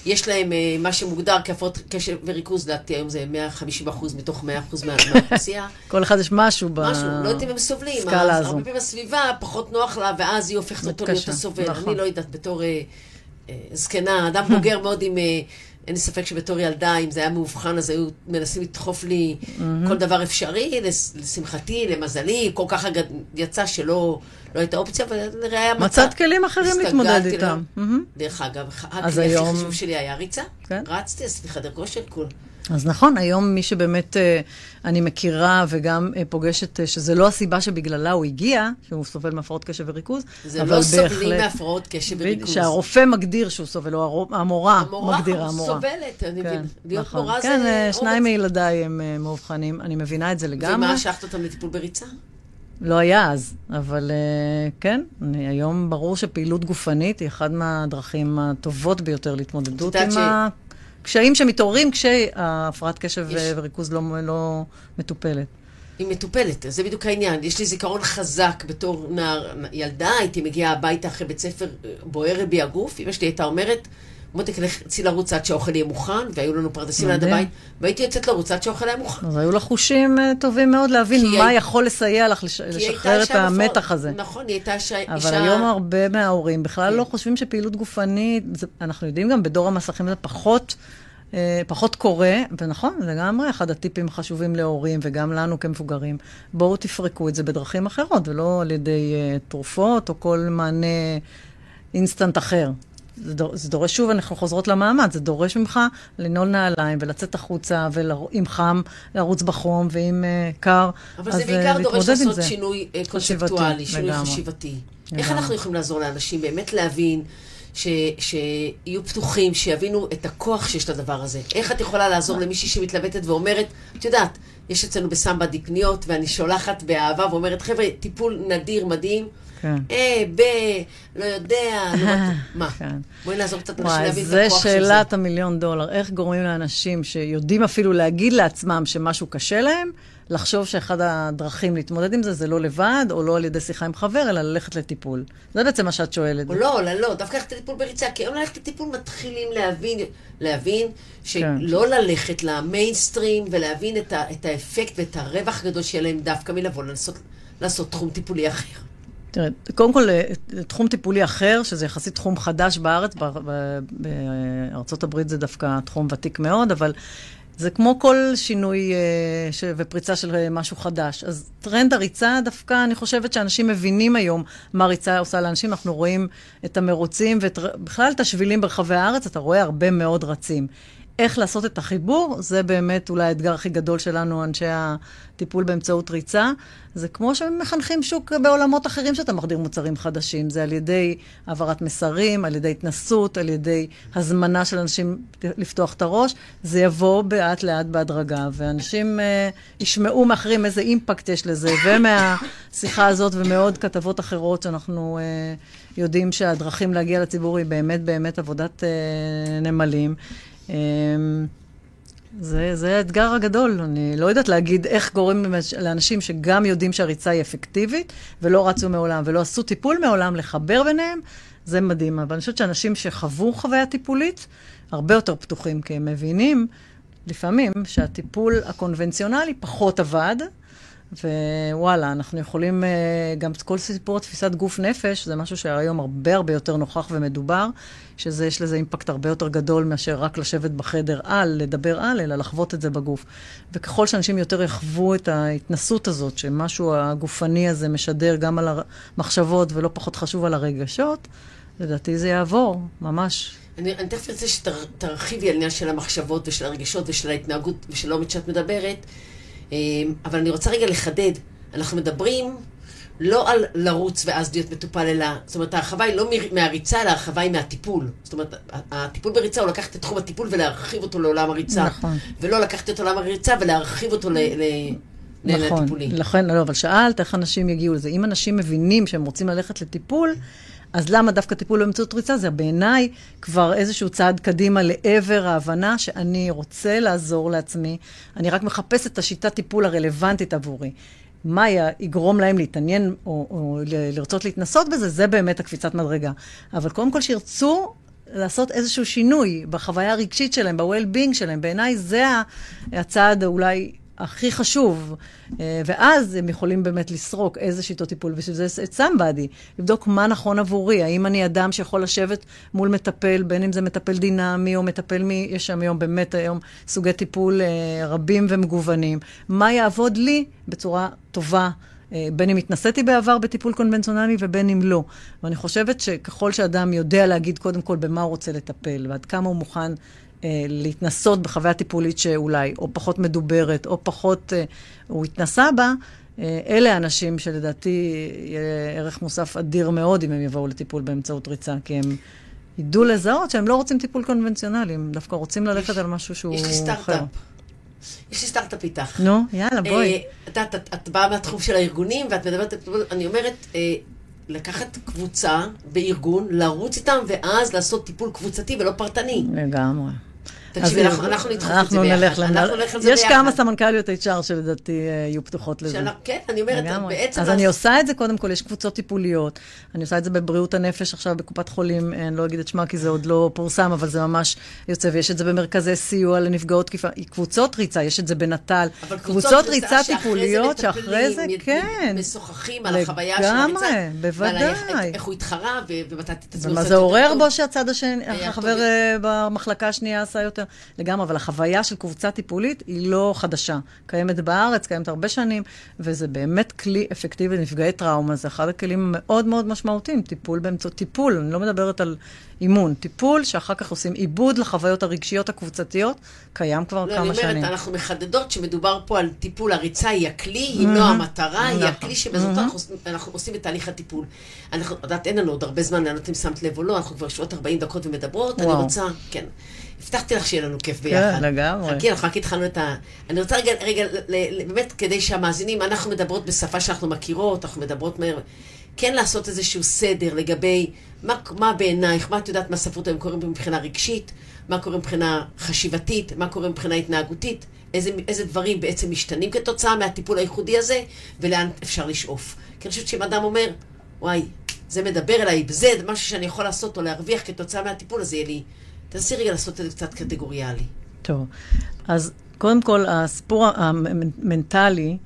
יש להם uh, מה שמוגדר כהפרעות קשב וריכוז, לדעתי היום זה 150 אחוז מתוך 100 אחוז מהאוכלוסייה. כל אחד יש משהו בסקאלה הזו. משהו, לא יודעת אם הם סובלים. סקאלה הזו. הרבה פעמים הסביבה פחות נוח לה, ואז היא הופכת אותו להיות הסובל. נכון. אני לא יודעת, בתור uh, uh, זקנה, אדם בוגר מאוד עם... אין לי ספק שבתור ילדה, אם זה היה מאובחן, אז היו מנסים לדחוף לי mm-hmm. כל דבר אפשרי, לשמחתי, למזלי, כל כך הגד... יצא שלא לא הייתה אופציה, אבל לראיה מצאת... מצאת כלים אחרים להתמודד איתם. Mm-hmm. דרך אגב, הכלי היום... הכי חשוב שלי היה ריצה. כן? רצתי, עשיתי חדר כושר, כול. אז נכון, היום מי שבאמת אה, אני מכירה וגם אה, פוגשת, אה, שזה לא הסיבה שבגללה הוא הגיע, שהוא סובל מהפרעות קשב וריכוז, זה לא. סובלים מהפרעות קשב וריכוז. שהרופא מגדיר שהוא סובל, או המורה, המורה מגדירה, המורה. המורה סובלת, אני כן, מבין. להיות נכון. מורה כן, זה... כן, שניים מילדיי הם מאובחנים, אני מבינה את זה לגמרי. ומה, שלחת אותם לטיפול בריצה? לא היה אז, אבל uh, כן, אני, היום ברור שפעילות גופנית היא אחת מהדרכים הטובות ביותר להתמודדות עם ש... הקשיים שמתעוררים כשהפרעת קשב יש... וריכוז לא, לא מטופלת. היא מטופלת, זה בדיוק העניין. יש לי זיכרון חזק בתור נער, ילדה, הייתי מגיעה הביתה אחרי בית ספר, אה, בוער בי הגוף, אמא שלי הייתה אומרת, מותק, צאי לרוץ עד שהאוכל יהיה מוכן, והיו לנו פרדסים ליד הבית, והייתי יוצאת לרוץ עד שהאוכל היה מוכן. אז היו לך חושים אה, טובים מאוד להבין מה יכול לסייע לך לשחרר את המתח הזה. נכון, היא הייתה אישה... אבל היום הרבה מההורים בכלל לא כן. חושבים שפעילות גופנית, אנחנו יודעים גם בדור המסכים זה פחות... אה, פחות קורה, ונכון, לגמרי, אחד הטיפים החשובים להורים וגם לנו כמבוגרים, בואו תפרקו את זה בדרכים אחרות, ולא על ידי uh, תרופות או כל מענה אינסטנט אחר. זה, דור, זה דורש, שוב, אנחנו חוזרות למעמד, זה דורש ממך לנעול נעליים ולצאת החוצה, ואם חם, לרוץ בחום, ואם uh, קר, אז להתמודד עם זה. אבל זה בעיקר דורש לעשות שינוי קונספטואלי, שינוי חשיבתי. איך אנחנו יכולים לעזור לאנשים באמת להבין ש, שיהיו פתוחים, שיבינו את הכוח שיש לדבר הזה. איך את יכולה לעזור למישהי שמתלבטת ואומרת, את יודעת, יש אצלנו בסמבה דקניות, ואני שולחת באהבה ואומרת, חבר'ה, טיפול נדיר, מדהים. כן. אה, ב, לא יודע, לא מה? כן. בואי נעזור קצת לאנשים להבין את הכוח של זה. זה שאלת המיליון דולר. איך גורמים לאנשים שיודעים אפילו להגיד לעצמם שמשהו קשה להם, לחשוב שאחד הדרכים להתמודד עם זה, זה לא לבד, או לא על ידי שיחה עם חבר, אלא ללכת לטיפול. זה בעצם מה שאת שואלת. או לא, לא, לא, דווקא ללכת לטיפול בריצה, כי היום ללכת לטיפול מתחילים להבין, להבין שלא כן. ללכת למיינסטרים ולהבין את, ה, את האפקט ואת הרווח הגדול שיהיה להם דווקא מלבוא לנסות לעשות תחום טיפולי אחר. תראה, קודם כל, אה, תחום טיפולי אחר, שזה יחסית תחום חדש בארץ, בארצות הברית זה דווקא תחום ותיק מאוד, אבל זה כמו כל שינוי uh, ש... ופריצה של uh, משהו חדש. אז טרנד הריצה, דווקא אני חושבת שאנשים מבינים היום מה ריצה עושה לאנשים. אנחנו רואים את המרוצים ובכלל את השבילים ברחבי הארץ, אתה רואה הרבה מאוד רצים. איך לעשות את החיבור, זה באמת אולי האתגר הכי גדול שלנו, אנשי הטיפול באמצעות ריצה. זה כמו שמחנכים שוק בעולמות אחרים שאתה מחדיר מוצרים חדשים. זה על ידי העברת מסרים, על ידי התנסות, על ידי הזמנה של אנשים לפתוח את הראש. זה יבוא לאט לאט בהדרגה, ואנשים uh, ישמעו מאחרים איזה אימפקט יש לזה, ומהשיחה הזאת ומעוד כתבות אחרות שאנחנו uh, יודעים שהדרכים להגיע לציבור היא באמת באמת עבודת uh, נמלים. אמ, זה, זה האתגר הגדול. אני לא יודעת להגיד איך גורם לאנשים שגם יודעים שהריצה היא אפקטיבית, ולא רצו מעולם, ולא עשו טיפול מעולם, לחבר ביניהם, זה מדהים. אבל אני חושבת שאנשים שחוו חוויה טיפולית, הרבה יותר פתוחים, כי הם מבינים לפעמים שהטיפול הקונבנציונלי פחות עבד, ווואלה, אנחנו יכולים, אה, גם כל סיפור תפיסת גוף נפש, זה משהו שהיום הרבה הרבה יותר נוכח ומדובר, שזה, יש לזה אימפקט הרבה יותר גדול מאשר רק לשבת בחדר על, לדבר על, אלא לחוות את זה בגוף. וככל שאנשים יותר יחוו את ההתנסות הזאת, שמשהו הגופני הזה משדר גם על המחשבות ולא פחות חשוב על הרגשות, לדעתי זה יעבור, ממש. אני, אני תכף רוצה שתרחיבי על עניין של המחשבות ושל הרגשות ושל ההתנהגות ושל העומד שאת מדברת. אמ, אבל אני רוצה רגע לחדד, אנחנו מדברים לא על לרוץ ואז להיות מטופל, אלא, זאת אומרת, ההרחבה היא לא מהריצה, אלא ההרחבה היא מהטיפול. זאת אומרת, הטיפול בריצה הוא לקחת את תחום הטיפול ולהרחיב אותו לעולם הריצה. נכון. ולא לקחת את עולם הריצה ולהרחיב אותו ל... ל נכון, לכן, לא, אבל שאלת איך אנשים יגיעו לזה. אם אנשים מבינים שהם רוצים ללכת לטיפול, אז למה דווקא טיפול באמצעות ריצה? זה בעיניי כבר איזשהו צעד קדימה לעבר ההבנה שאני רוצה לעזור לעצמי, אני רק מחפש את השיטת טיפול הרלוונטית עבורי. מה יגרום להם להתעניין או, או לרצות להתנסות בזה, זה באמת הקפיצת מדרגה. אבל קודם כל שירצו לעשות איזשהו שינוי בחוויה הרגשית שלהם, ב-well-being שלהם. בעיניי זה הצעד אולי הכי חשוב. אה, ואז הם יכולים באמת לסרוק איזה שיטות טיפול, בשביל זה את somebody, לבדוק מה נכון עבורי, האם אני אדם שיכול לשבת מול מטפל, בין אם זה מטפל דינמי או מטפל מי, יש שם היום באמת היום סוגי טיפול אה, רבים ומגוונים, מה יעבוד לי בצורה טובה. אה, בין אם התנסיתי בעבר בטיפול קונבנציונלי ובין אם לא. ואני חושבת שככל שאדם יודע להגיד קודם כל במה הוא רוצה לטפל ועד כמה הוא מוכן אה, להתנסות בחוויה טיפולית שאולי או פחות מדוברת, או פחות אה, הוא התנסה בה, אה, אלה האנשים שלדעתי יהיה ערך מוסף אדיר מאוד אם הם יבואו לטיפול באמצעות ריצה, כי הם ידעו לזהות שהם לא רוצים טיפול קונבנציונלי, הם דווקא רוצים ללכת יש, על משהו שהוא אחר. יש לי סטארט-אפ. יש לי סטארט-אפ איתך. נו, יאללה, בואי. אה, את יודעת, את באה מהתחום של הארגונים, ואת מדברת, אני אומרת, אה, לקחת קבוצה בארגון, לרוץ איתם, ואז לעשות טיפול קבוצתי ולא פרטני. לגמרי. תקשיבי, אנחנו, נדחוף את זה ביחד. אנחנו נלך על זה יש ביחד. כמה סמנכ"ליות HR שלדעתי אה, יהיו פתוחות לזה. כן, אני אומרת. בעצם... אז אני עושה את זה, קודם כל, יש קבוצות טיפוליות. אני עושה את זה בבריאות הנפש עכשיו בקופת חולים, אני לא אגיד את שמה כי זה עוד לא פורסם, אבל זה ממש יוצא, ויש את זה במרכזי סיוע לנפגעות תקיפה. קבוצות ריצה, יש את זה בנט"ל. קבוצות ריצה טיפוליות, שאחרי זה, כן. משוחחים על החוויה של הריצה. לגמרי, בוודאי. איך הוא התחרה, ומתי ומה זה עורר בו שהצד השני, החבר אה, במחלקה השנייה עשה יותר. לגמרי, אבל החוויה של קבוצה טיפולית היא לא חדשה. קיימת בארץ, קיימת הרבה שנים, וזה באמת כלי אפקטיבי לנפגעי טראומה. זה אחד הכלים המאוד מאוד משמעותיים, טיפול באמצעות טיפול, אני לא מדברת על אימון, טיפול שאחר כך עושים עיבוד לחוויות הרגשיות הקבוצתיות, קיים כבר לא, כמה שנים. לא, אני אומרת. אנחנו מחדדות שמדובר פה על טיפול, הריצה היא הכלי, היא לא המטרה, היא נכון. הכלי שבזאת אנחנו, אנחנו עושים את תהליך הטיפול. אנחנו, יודעת, אין לנו עוד הרבה זמן, אני לא יודעת אם שמת לב או לא, אנחנו כבר שעות 40 דקות ומדברות, אני רוצה, כן. הבטחתי לך שיהיה לנו כיף ביחד. כן, לגמרי. חכי, אנחנו רק התחלנו את ה... אני רוצה רגע, רגע, באמת, כדי שהמאזינים, אנחנו מדברות בשפה שאנחנו מכירות, אנחנו מדברות מהר. כן לעשות איזשהו סדר לגבי מה, מה בעינייך, מה את יודעת מה ספרות היום קוראים מבחינה רגשית, מה קורה מבחינה חשיבתית, מה קורה מבחינה התנהגותית, איזה, איזה דברים בעצם משתנים כתוצאה מהטיפול הייחודי הזה, ולאן אפשר לשאוף. כי אני חושבת שאם אדם אומר, וואי, זה מדבר אליי, זה משהו שאני יכול לעשות או להרוויח כתוצאה מהטיפול, אז יהיה לי תנסי רגע לעשות את זה קצת קטגוריאלי. טוב, אז קודם כל, הסיפור המנטלי,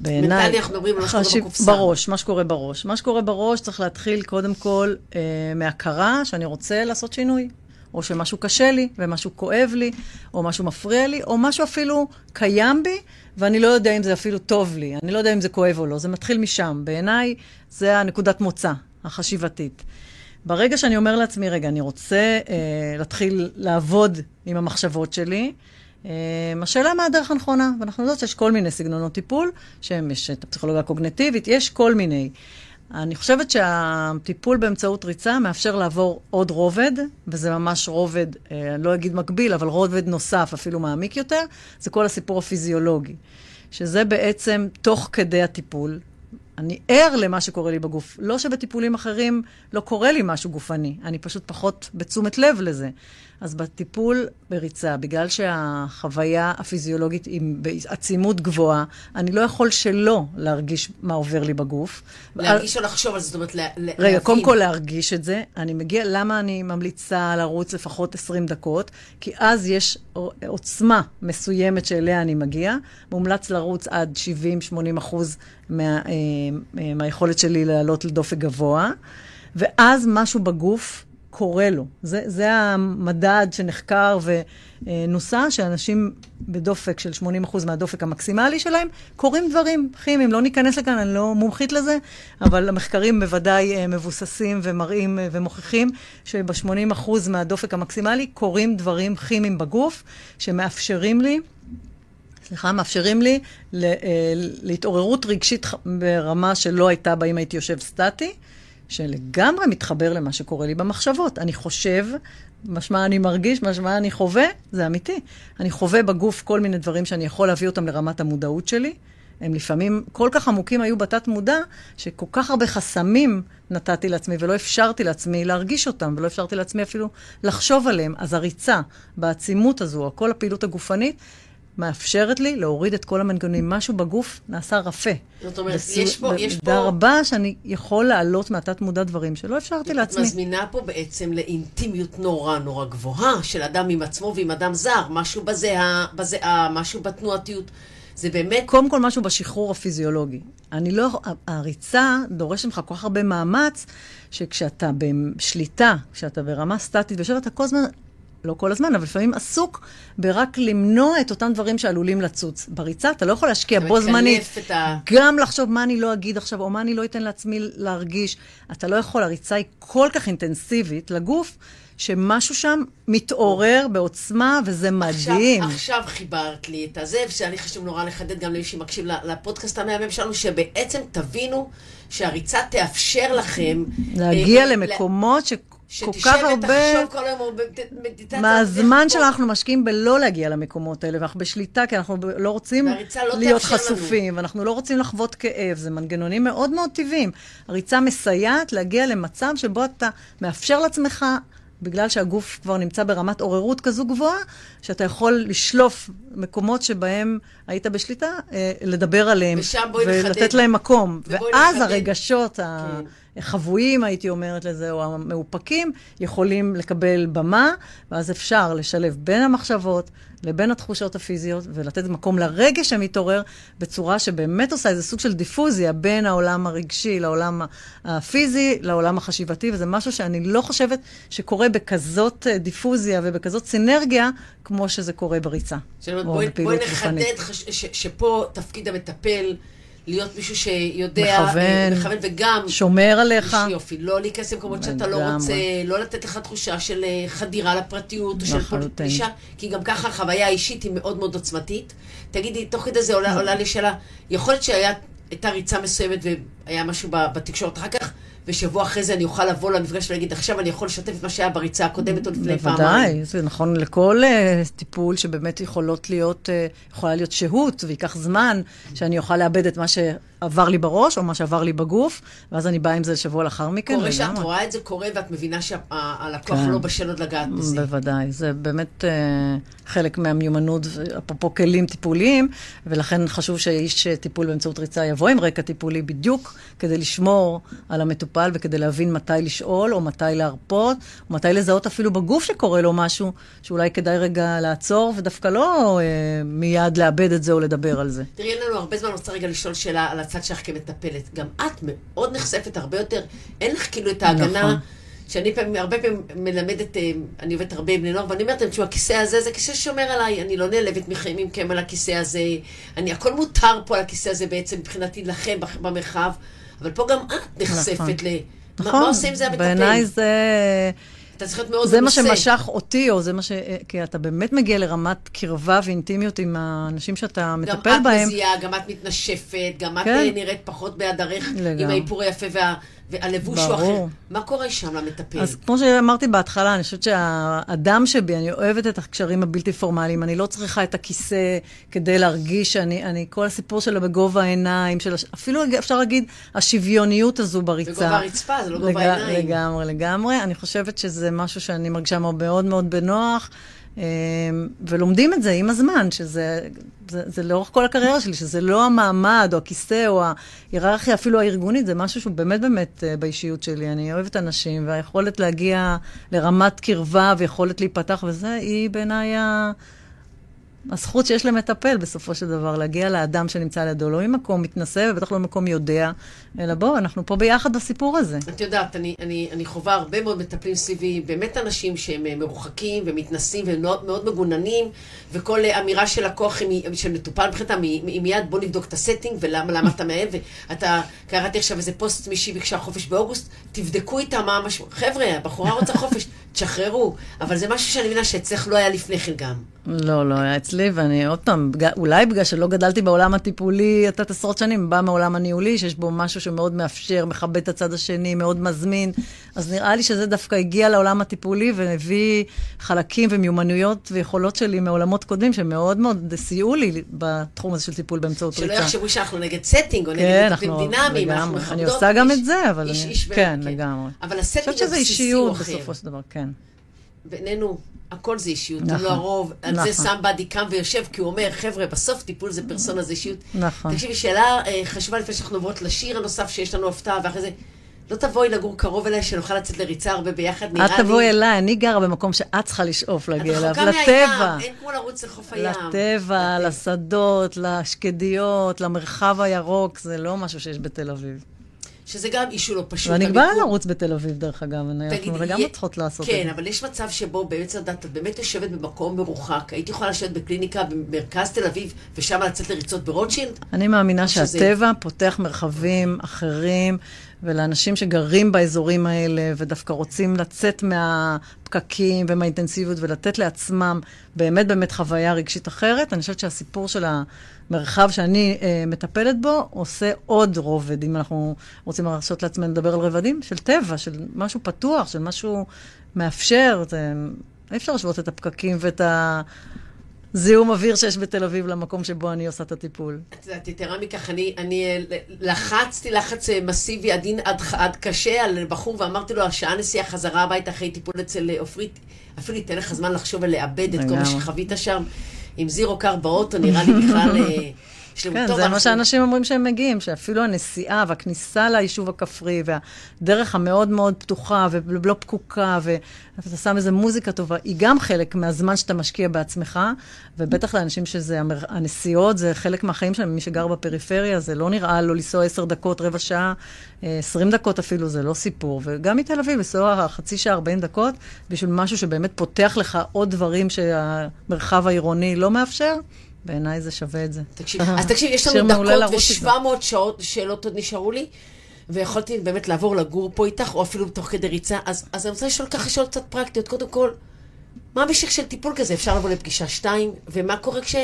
בעיניי... מנטלי אנחנו מדברים על מה שקורה בקופסה. בראש, מה שקורה בראש. מה שקורה בראש צריך להתחיל קודם כל אה, מהכרה שאני רוצה לעשות שינוי. או שמשהו קשה לי, ומשהו כואב לי, או משהו מפריע לי, או משהו אפילו קיים בי, ואני לא יודע אם זה אפילו טוב לי. אני לא יודע אם זה כואב או לא. זה מתחיל משם. בעיניי, זה הנקודת מוצא החשיבתית. ברגע שאני אומר לעצמי, רגע, אני רוצה אה, להתחיל לעבוד עם המחשבות שלי, אה, השאלה מה הדרך הנכונה, ואנחנו יודעות שיש כל מיני סגנונות טיפול, שיש את הפסיכולוגיה הקוגנטיבית, יש כל מיני. אני חושבת שהטיפול באמצעות ריצה מאפשר לעבור עוד רובד, וזה ממש רובד, אה, אני לא אגיד מקביל, אבל רובד נוסף, אפילו מעמיק יותר, זה כל הסיפור הפיזיולוגי. שזה בעצם תוך כדי הטיפול, אני ער למה שקורה לי בגוף. לא שבטיפולים אחרים לא קורה לי משהו גופני, אני פשוט פחות בתשומת לב לזה. אז בטיפול בריצה, בגלל שהחוויה הפיזיולוגית היא בעצימות גבוהה, אני לא יכול שלא להרגיש מה עובר לי בגוף. להרגיש או לחשוב על זה, זאת אומרת, להבין. רגע, קודם כל להרגיש את זה. אני מגיע, למה אני ממליצה לרוץ לפחות 20 דקות? כי אז יש עוצמה מסוימת שאליה אני מגיע. מומלץ לרוץ עד 70-80 אחוז מה, אה, אה, מהיכולת שלי לעלות לדופק גבוה. ואז משהו בגוף קורה לו. זה, זה המדד שנחקר ונוסה, שאנשים בדופק של 80% מהדופק המקסימלי שלהם, קורים דברים כימיים. לא ניכנס לכאן, אני לא מומחית לזה, אבל המחקרים בוודאי אה, מבוססים ומראים אה, ומוכיחים שב-80% מהדופק המקסימלי קורים דברים כימיים בגוף, שמאפשרים לי סליחה, מאפשרים לי אה, להתעוררות רגשית ברמה שלא הייתה בה אם הייתי יושב סטטי, שלגמרי מתחבר למה שקורה לי במחשבות. אני חושב, משמע אני מרגיש, משמע אני חווה, זה אמיתי. אני חווה בגוף כל מיני דברים שאני יכול להביא אותם לרמת המודעות שלי. הם לפעמים כל כך עמוקים היו בתת מודע, שכל כך הרבה חסמים נתתי לעצמי ולא אפשרתי לעצמי להרגיש אותם, ולא אפשרתי לעצמי אפילו לחשוב עליהם. אז הריצה בעצימות הזו, כל הפעילות הגופנית, מאפשרת לי להוריד את כל המנגנונים. משהו בגוף נעשה רפה. זאת אומרת, בסו... יש פה... יש פה... במידה רבה שאני יכול להעלות מהתת מודע דברים שלא אפשרתי לעצמי. את מזמינה פה בעצם לאינטימיות נורא נורא גבוהה של אדם עם עצמו ועם אדם זר. משהו בזיעה, בזיעה, משהו בתנועתיות. זה באמת... קודם כל משהו בשחרור הפיזיולוגי. אני לא... הריצה דורשת ממך כל כך הרבה מאמץ, שכשאתה בשליטה, כשאתה ברמה סטטית, ויושב אתה כל הזמן לא כל הזמן, אבל לפעמים עסוק ברק למנוע את אותם דברים שעלולים לצוץ. בריצה אתה לא יכול להשקיע בו זמנית, ה... גם לחשוב מה אני לא אגיד עכשיו, או מה אני לא אתן לעצמי להרגיש. אתה לא יכול, הריצה היא כל כך אינטנסיבית לגוף, שמשהו שם מתעורר בעוצמה, וזה מדהים. עכשיו, עכשיו חיברת לי את הזה, ושאני חשוב נורא לחדד גם למי שמקשיב לפודקאסט המהמם שלנו, שבעצם תבינו שהריצה תאפשר לכם... להגיע אה, למקומות ש... כל כך הרבה... כל היום מדיטציה. מהזמן שאנחנו משקיעים בלא להגיע למקומות האלה, ואנחנו בשליטה, כי אנחנו לא רוצים לא להיות חשופים, לנו. ואנחנו לא רוצים לחוות כאב, זה מנגנונים מאוד מאוד טבעיים. הריצה מסייעת להגיע למצב שבו אתה מאפשר לעצמך בגלל שהגוף כבר נמצא ברמת עוררות כזו גבוהה, שאתה יכול לשלוף מקומות שבהם היית בשליטה, אה, לדבר עליהם. ולתת נחדד. להם מקום. ואז נחדד. הרגשות כן. החבויים, הייתי אומרת לזה, או המאופקים, יכולים לקבל במה, ואז אפשר לשלב בין המחשבות לבין התחושות הפיזיות, ולתת מקום לרגש שמתעורר בצורה שבאמת עושה איזה סוג של דיפוזיה בין העולם הרגשי לעולם הפיזי, לעולם החשיבתי, וזה משהו שאני לא חושבת שקורה בכזאת אה, דיפוזיה ובכזאת סינרגיה, כמו שזה קורה בריצה. בואי, בואי נחדד שפה תפקיד המטפל... להיות מישהו שיודע, מכוון, אה, מכוון וגם... שומר עליך. יופי, לא להיכנס למקומות שאתה לא רוצה, לא לתת לך תחושה של אה, חדירה לפרטיות, או של פלישה, כי גם ככה החוויה האישית היא מאוד מאוד עוצמתית. תגידי, תוך כדי זה עולה, עולה לי שאלה, יכול להיות שהייתה ריצה מסוימת והיה משהו בתקשורת אחר כך, ושבוע אחרי זה אני אוכל לבוא למפגש ולהגיד, עכשיו אני יכול לשתף את מה שהיה בריצה הקודמת עוד לפני פעמיים. בוודאי, זה נכון לכל uh, טיפול שבאמת יכולות להיות, uh, יכולה להיות שהות, וייקח זמן שאני אוכל לאבד את מה שעבר לי בראש, או מה שעבר לי בגוף, ואז אני באה עם זה שבוע לאחר מכן. קורה שאת רואה את זה קורה, ואת מבינה שהלקוח כן. לא בשל עוד לגעת בזה. בוודאי, זה באמת uh, חלק מהמיומנות, אפרופו כלים טיפוליים, ולכן חשוב שאיש טיפול באמצעות ריצה יבוא עם רקע טיפולי בדיוק כדי לשמור על המטופל. המטופל וכדי להבין מתי לשאול, או מתי להרפות, או מתי לזהות אפילו בגוף שקורה לו משהו, שאולי כדאי רגע לעצור, ודווקא לא אה, מיד לאבד את זה או לדבר על זה. תראי, אין לנו הרבה זמן, אני רוצה רגע לשאול שאלה על הצד שלך כמטפלת. גם את מאוד נחשפת הרבה יותר, אין לך כאילו את ההגנה. נכון. שאני פעמים, הרבה פעמים מלמדת, אה, אני עובדת הרבה עם בני נוער, ואני אומרת להם, תשמעו, הכיסא הזה זה כיסא ששומר עליי, אני לא נעלבת מכם על הכיסא הזה, אני, הכל מותר פה על הכיסא הזה בעצם מבחינתי לכם במרחב. אבל פה גם את נחשפת נכון. ל... נכון. מה עושה עם זה המטפל? בעיניי זה... אתה צריך להיות מאוד זה מנוסה. זה מה שמשך אותי, או זה מה ש... כי אתה באמת מגיע לרמת קרבה ואינטימיות עם האנשים שאתה מטפל בהם. גם את מזיעה, גם את מתנשפת, גם כן. את נראית פחות בהדרך, עם האיפור היפה וה... והלבוש הוא אחר. מה קורה שם למטפל? אז כמו שאמרתי בהתחלה, אני חושבת שהאדם שבי, אני אוהבת את הקשרים הבלתי פורמליים, אני לא צריכה את הכיסא כדי להרגיש שאני, אני, כל הסיפור שלו בגובה העיניים, של, אפילו אפשר להגיד, השוויוניות הזו בריצה. בגובה הרצפה, זה לא גובה לג, העיניים. לגמרי, לגמרי. אני חושבת שזה משהו שאני מרגישה מאוד מאוד בנוח. אמ, ולומדים את זה עם הזמן, שזה זה, זה לאורך כל הקריירה שלי, שזה לא המעמד או הכיסא או ההיררכיה אפילו הארגונית, זה משהו שהוא באמת באמת אה, באישיות שלי. אני אוהבת אנשים, והיכולת להגיע לרמת קרבה ויכולת להיפתח וזה, היא בעיניי הזכות שיש למטפל בסופו של דבר, להגיע לאדם שנמצא לידו, לא ממקום מתנשא ובטח לא ממקום יודע, אלא בוא, אנחנו פה ביחד בסיפור הזה. את יודעת, אני, אני, אני חווה הרבה מאוד מטפלים סביבי, באמת אנשים שהם אה, מרוחקים ומתנשאים ומאוד מאוד מגוננים, וכל אמירה של לקוח, של מטופל מבחינתם, היא מיד בוא נבדוק את ה setting ולמה למה אתה מאחר, ואתה, קראתי עכשיו איזה פוסט מישהי ביקשה חופש באוגוסט, תבדקו איתה מה המשמעות. חבר'ה, הבחורה רוצה חופש, תשחררו, אבל זה משהו שאני מבינה שאצלך לא היה לפני כן גם. לא, לא היה אצלי, ואני עוד פעם, אולי בגלל שלא גדלתי בעולם הטיפולי, אתה עשרות שנים, בא מעולם הניהולי, שיש בו משהו שמאוד מאפשר, מכבד את הצד השני, מאוד מזמין, אז נראה לי שזה דווקא הגיע לעולם הטיפולי והביא חלקים ומיומנויות ויכולות שלי מעולמות קודמים, שמאוד מאוד סייעו לי בתחום הזה של טיפול באמצעות ריצה. שלא יחשבו שאנחנו נגד setting או נגד טיפולים כן, דינמיים, אנחנו מכבדות. אני עושה גם את זה, אבל... איש, איש כן, לגמרי. אבל הסטינג הבסיסי הוא אחר. בסופו של דבר, כן. בינינו, הכל זה אישיות, נכון, לא הרוב. על נכון. זה סמבדי קם ויושב, כי הוא אומר, חבר'ה, בסוף טיפול זה פרסונה, זה אישיות. נכון. תקשיבי, שאלה אה, חשובה לפני שאנחנו עוברות לשיר הנוסף, שיש לנו הפתעה, ואחרי זה, לא תבואי לגור קרוב אליי, שנוכל לצאת לריצה הרבה ביחד, נראה לי... את תבואי אליי, אני גרה במקום שאת צריכה לשאוף להגיע אליו, לטבע. את רחוקה מהים, אין כמו לרוץ לחוף הים. לטבע, לשדות, לשקדיות, למרחב הירוק, זה לא משהו שיש בתל אביב. שזה גם אישו לא פשוט. ואני באה לרוץ בתל אביב, דרך אגב, אנחנו לגמרי צריכות לעשות את זה. כן, אבל יש מצב שבו באמת לדעת, את באמת יושבת במקום מרוחק, הייתי יכולה לשבת בקליניקה במרכז תל אביב, ושם לצאת לריצות ברוטשילד? אני מאמינה שהטבע פותח מרחבים אחרים. ולאנשים שגרים באזורים האלה ודווקא רוצים לצאת מהפקקים ומהאינטנסיביות ולתת לעצמם באמת באמת חוויה רגשית אחרת, אני חושבת שהסיפור של המרחב שאני אה, מטפלת בו עושה עוד רובד, אם אנחנו רוצים להרשות לעצמנו לדבר על רבדים, של טבע, של משהו פתוח, של משהו מאפשר. אי אפשר להשוות את הפקקים ואת ה... זיהום אוויר שיש בתל אביב למקום שבו אני עושה את הטיפול. את יודעת, יתרה מכך, אני, אני אה, לחצתי לחץ אה, מסיבי עדין עד, עד קשה על בחור ואמרתי לו, השעה נסיעה חזרה הביתה אחרי טיפול אצל אה, עופרית, אפילו ייתן לך זמן לחשוב ולאבד את כל מה שחווית שם. עם זירו קר באוטו, נראה לי בכלל... כן, זה מה שאנשים אומרים שהם מגיעים, שאפילו הנסיעה והכניסה ליישוב הכפרי והדרך המאוד מאוד פתוחה ולא פקוקה, ואתה שם איזה מוזיקה טובה, היא גם חלק מהזמן שאתה משקיע בעצמך, ובטח לאנשים שזה, הנסיעות זה חלק מהחיים שלהם, מי שגר בפריפריה, זה לא נראה לו לנסוע עשר דקות, רבע שעה, אה, עשרים דקות אפילו, זה לא סיפור. וגם מתל אביב, לנסוע חצי שעה, ארבעים דקות, בשביל משהו שבאמת פותח לך עוד דברים שהמרחב העירוני לא מאפשר. בעיניי זה שווה את זה. תקשיב, אז תקשיב, יש לנו דקות ו-700 שעות, שאלות עוד נשארו לי, ויכולתי באמת לעבור לגור פה איתך, או אפילו תוך כדי ריצה, אז, אז אני רוצה לשאול ככה שאלות קצת פרקטיות. קודם כל, מה המשך של טיפול כזה? אפשר לבוא לפגישה שתיים, ומה קורה כש...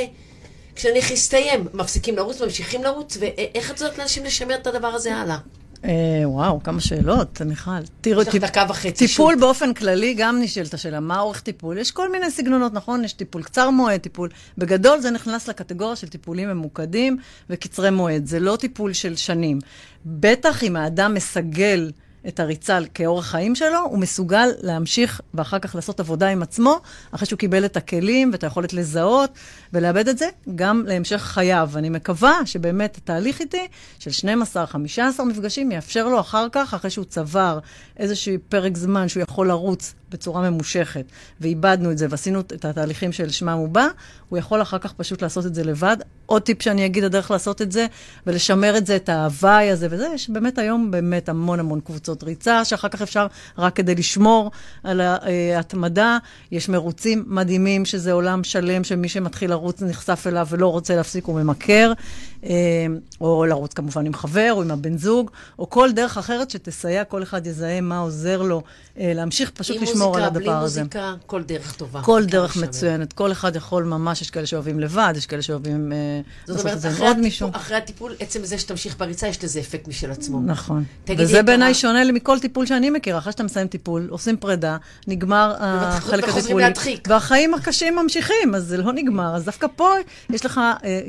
כשנניח יסתיים? מפסיקים לרוץ, ממשיכים לרוץ, ואיך את יודעת לאנשים לשמר את הדבר הזה הלאה? אה, וואו, כמה שאלות, מיכל. תראו, יש לך דקה וחצי. טיפול. באופן כללי, גם נשאלת השאלה, מה אורך טיפול? יש כל מיני סגנונות, נכון? יש טיפול קצר מועד, טיפול... בגדול זה נכנס לקטגוריה של טיפולים ממוקדים וקצרי מועד. זה לא טיפול של שנים. בטח אם האדם מסגל... את הריצה כאורח חיים שלו, הוא מסוגל להמשיך ואחר כך לעשות עבודה עם עצמו, אחרי שהוא קיבל את הכלים ואת היכולת לזהות ולאבד את זה, גם להמשך חייו. אני מקווה שבאמת התהליך איתי של 12-15 מפגשים יאפשר לו אחר כך, אחרי שהוא צבר איזשהו פרק זמן שהוא יכול לרוץ בצורה ממושכת, ואיבדנו את זה ועשינו את התהליכים של שמם הוא בא, הוא יכול אחר כך פשוט לעשות את זה לבד. עוד טיפ שאני אגיד, הדרך לעשות את זה, ולשמר את זה, את ההוואי הזה וזה, יש באמת היום באמת המון המון קבוצות ריצה, שאחר כך אפשר רק כדי לשמור על ההתמדה. יש מרוצים מדהימים, שזה עולם שלם, שמי שמתחיל לרוץ נחשף אליו ולא רוצה להפסיק, הוא ממכר. אה, או לרוץ כמובן עם חבר, או עם הבן זוג, או כל דרך אחרת שתסייע, כל אחד יזהה מה עוזר לו אה, להמשיך פשוט לשמור על הדבר הזה. עם מוזיקה, בלי מוזיקה, כל דרך טובה. כל דרך מצוינת. כל אחד יכול ממש, יש כאלה שאוהבים לבד, יש כאלה שאוהבים אה, לעשות את זה עם עוד מישהו. אחרי הטיפול, עצם זה שתמשיך בריצה, יש לזה אפקט משל עצמו. נכון. וזה בעיניי שונה מכל טיפול שאני מכירה. אחרי שאתה מסיים טיפול, עושים פרידה, נגמר החלק הטיפולי. והחיים הקשים ממשיכים, אז זה לא נגמר. אז דווקא פה יש לך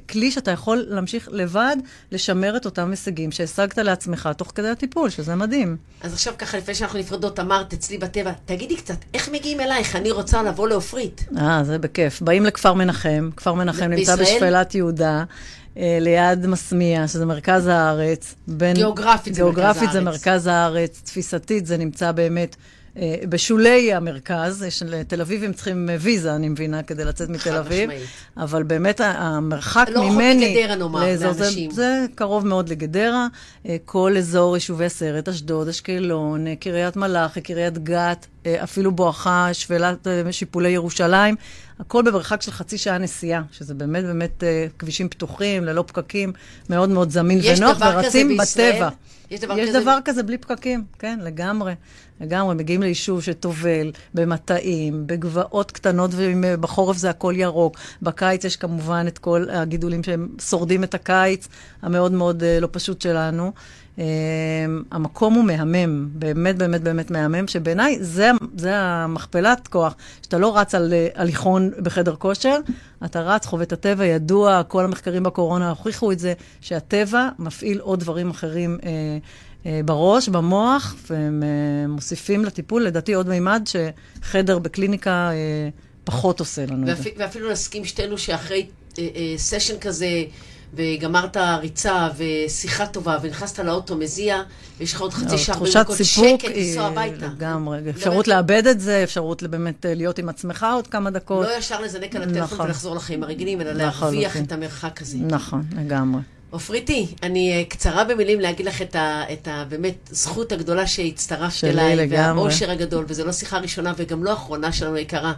כלי שאתה יכול להמשיך לבד, לשמר את אותם הישגים שהשגת לעצמך תוך כדי הטיפול, שזה מדהים. אז עכשיו ככה, לפני שאנחנו נפרדות, אמרת אצלי בטבע, תגידי קצת, איך מגיעים אלייך? אני רוצה לבוא לעופרית. אה, זה בכיף. באים לכפר מנחם, כפר מנחם נמצא בשפלת יהודה. אה, ליד מסמיה, שזה מרכז הארץ. בין, גיאוגרפית זה מרכז הארץ. גיאוגרפית זה מרכז הארץ, תפיסתית זה נמצא באמת אה, בשולי המרכז, יש, תל אביבים צריכים ויזה, אני מבינה, כדי לצאת מתל אביב. משמעית. אבל באמת המרחק לא ממני... לא רחוק מגדרה נאמר, לאזור, לאנשים. זה, זה קרוב מאוד לגדרה. אה, כל אזור יישובי הסרט, אשדוד, אשקלון, אה, קריית מלאכי, קריית גת, אפילו בואכה שפלת שיפולי ירושלים. הכל במרחק של חצי שעה נסיעה, שזה באמת באמת כבישים פתוחים, ללא פקקים, מאוד מאוד זמין ונוח, ורצים בטבע. יש דבר יש כזה? יש דבר כזה בלי פקקים, כן, לגמרי. לגמרי, מגיעים ליישוב שטובל במטעים, בגבעות קטנות, ובחורף זה הכל ירוק. בקיץ יש כמובן את כל הגידולים שהם שורדים את הקיץ המאוד מאוד uh, לא פשוט שלנו. Uh, המקום הוא מהמם, באמת באמת באמת מהמם, שבעיניי זה, זה המכפלת כוח, שאתה לא רץ על הליכון בחדר כושר, אתה רץ, חווה את הטבע, ידוע, כל המחקרים בקורונה הוכיחו את זה, שהטבע מפעיל עוד דברים אחרים. Uh, אה, בראש, במוח, והם אה, מוסיפים לטיפול, לדעתי, עוד מימד שחדר בקליניקה אה, פחות עושה לנו ואפ... את זה. ואפילו נסכים שתינו שאחרי סשן כזה, וגמרת ריצה ושיחה טובה, ונכנסת לאוטו מזיע, ויש לך עוד חצי שעה, ארבעים דקות שקט, לנסוע הביתה. לגמרי, אפשרות לאבד את זה, אפשרות באמת להיות עם עצמך עוד כמה דקות. לא ישר לזנק על הטלפון נכון. ולחזור לחיים הרגילים, אלא להרוויח את המרחק הזה. נכון, לגמרי. עופריתי, אני אה, קצרה במילים להגיד לך את ה, את ה... באמת זכות הגדולה שהצטרפת אליי, לגמרי. והאושר הגדול, וזו לא שיחה ראשונה וגם לא אחרונה שלנו יקרה.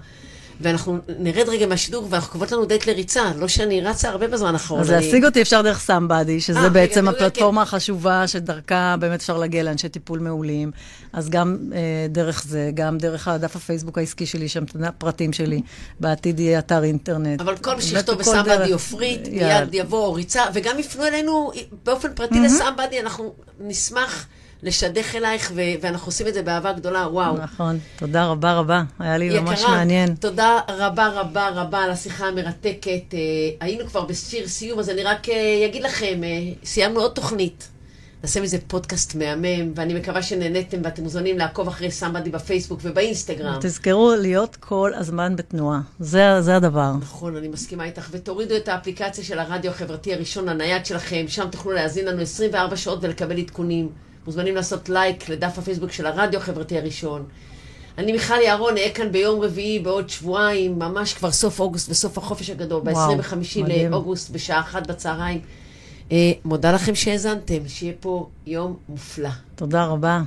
ואנחנו נרד רגע מהשידור, ואנחנו קובעות לנו דייט לריצה. לא שאני רצה הרבה בזמן האחרון. אז להשיג אותי אפשר דרך סמבדי, שזה אה, בעצם הפלטפורמה החשובה שדרכה באמת אפשר להגיע לאנשי טיפול מעולים. אז גם אה, דרך זה, גם דרך הדף הפייסבוק העסקי שלי, שם פרטים שלי. בעתיד יהיה אתר אינטרנט. אבל כל מי שיכתוב בסמבדי עופרית, מיד יבוא ריצה, וגם יפנו אלינו באופן פרטי לסמבדי, אנחנו נשמח. לשדך אלייך, ו- ואנחנו עושים את זה באהבה גדולה, וואו. נכון, תודה רבה רבה, היה לי יקרה, ממש מעניין. תודה רבה רבה רבה על השיחה המרתקת. אה, היינו כבר בשיר סיום, אז אני רק אה, אגיד לכם, אה, סיימנו עוד תוכנית. נעשה מזה פודקאסט מהמם, ואני מקווה שנהניתם ואתם מוזמנים לעקוב אחרי סמבדי בפייסבוק ובאינסטגרם. תזכרו להיות כל הזמן בתנועה, זה, זה הדבר. נכון, אני מסכימה איתך. ותורידו את האפליקציה של הרדיו החברתי הראשון לנייד שלכם, שם תוכלו להאזין לנו 24 שעות ולקבל עדכונים. מוזמנים לעשות לייק לדף הפייסבוק של הרדיו החברתי הראשון. אני מיכל יערון, אהיה כאן ביום רביעי בעוד שבועיים, ממש כבר סוף אוגוסט וסוף החופש הגדול, ב-25 לאוגוסט בשעה אחת בצהריים. אה, מודה לכם שהאזנתם, שיהיה פה יום מופלא. תודה רבה.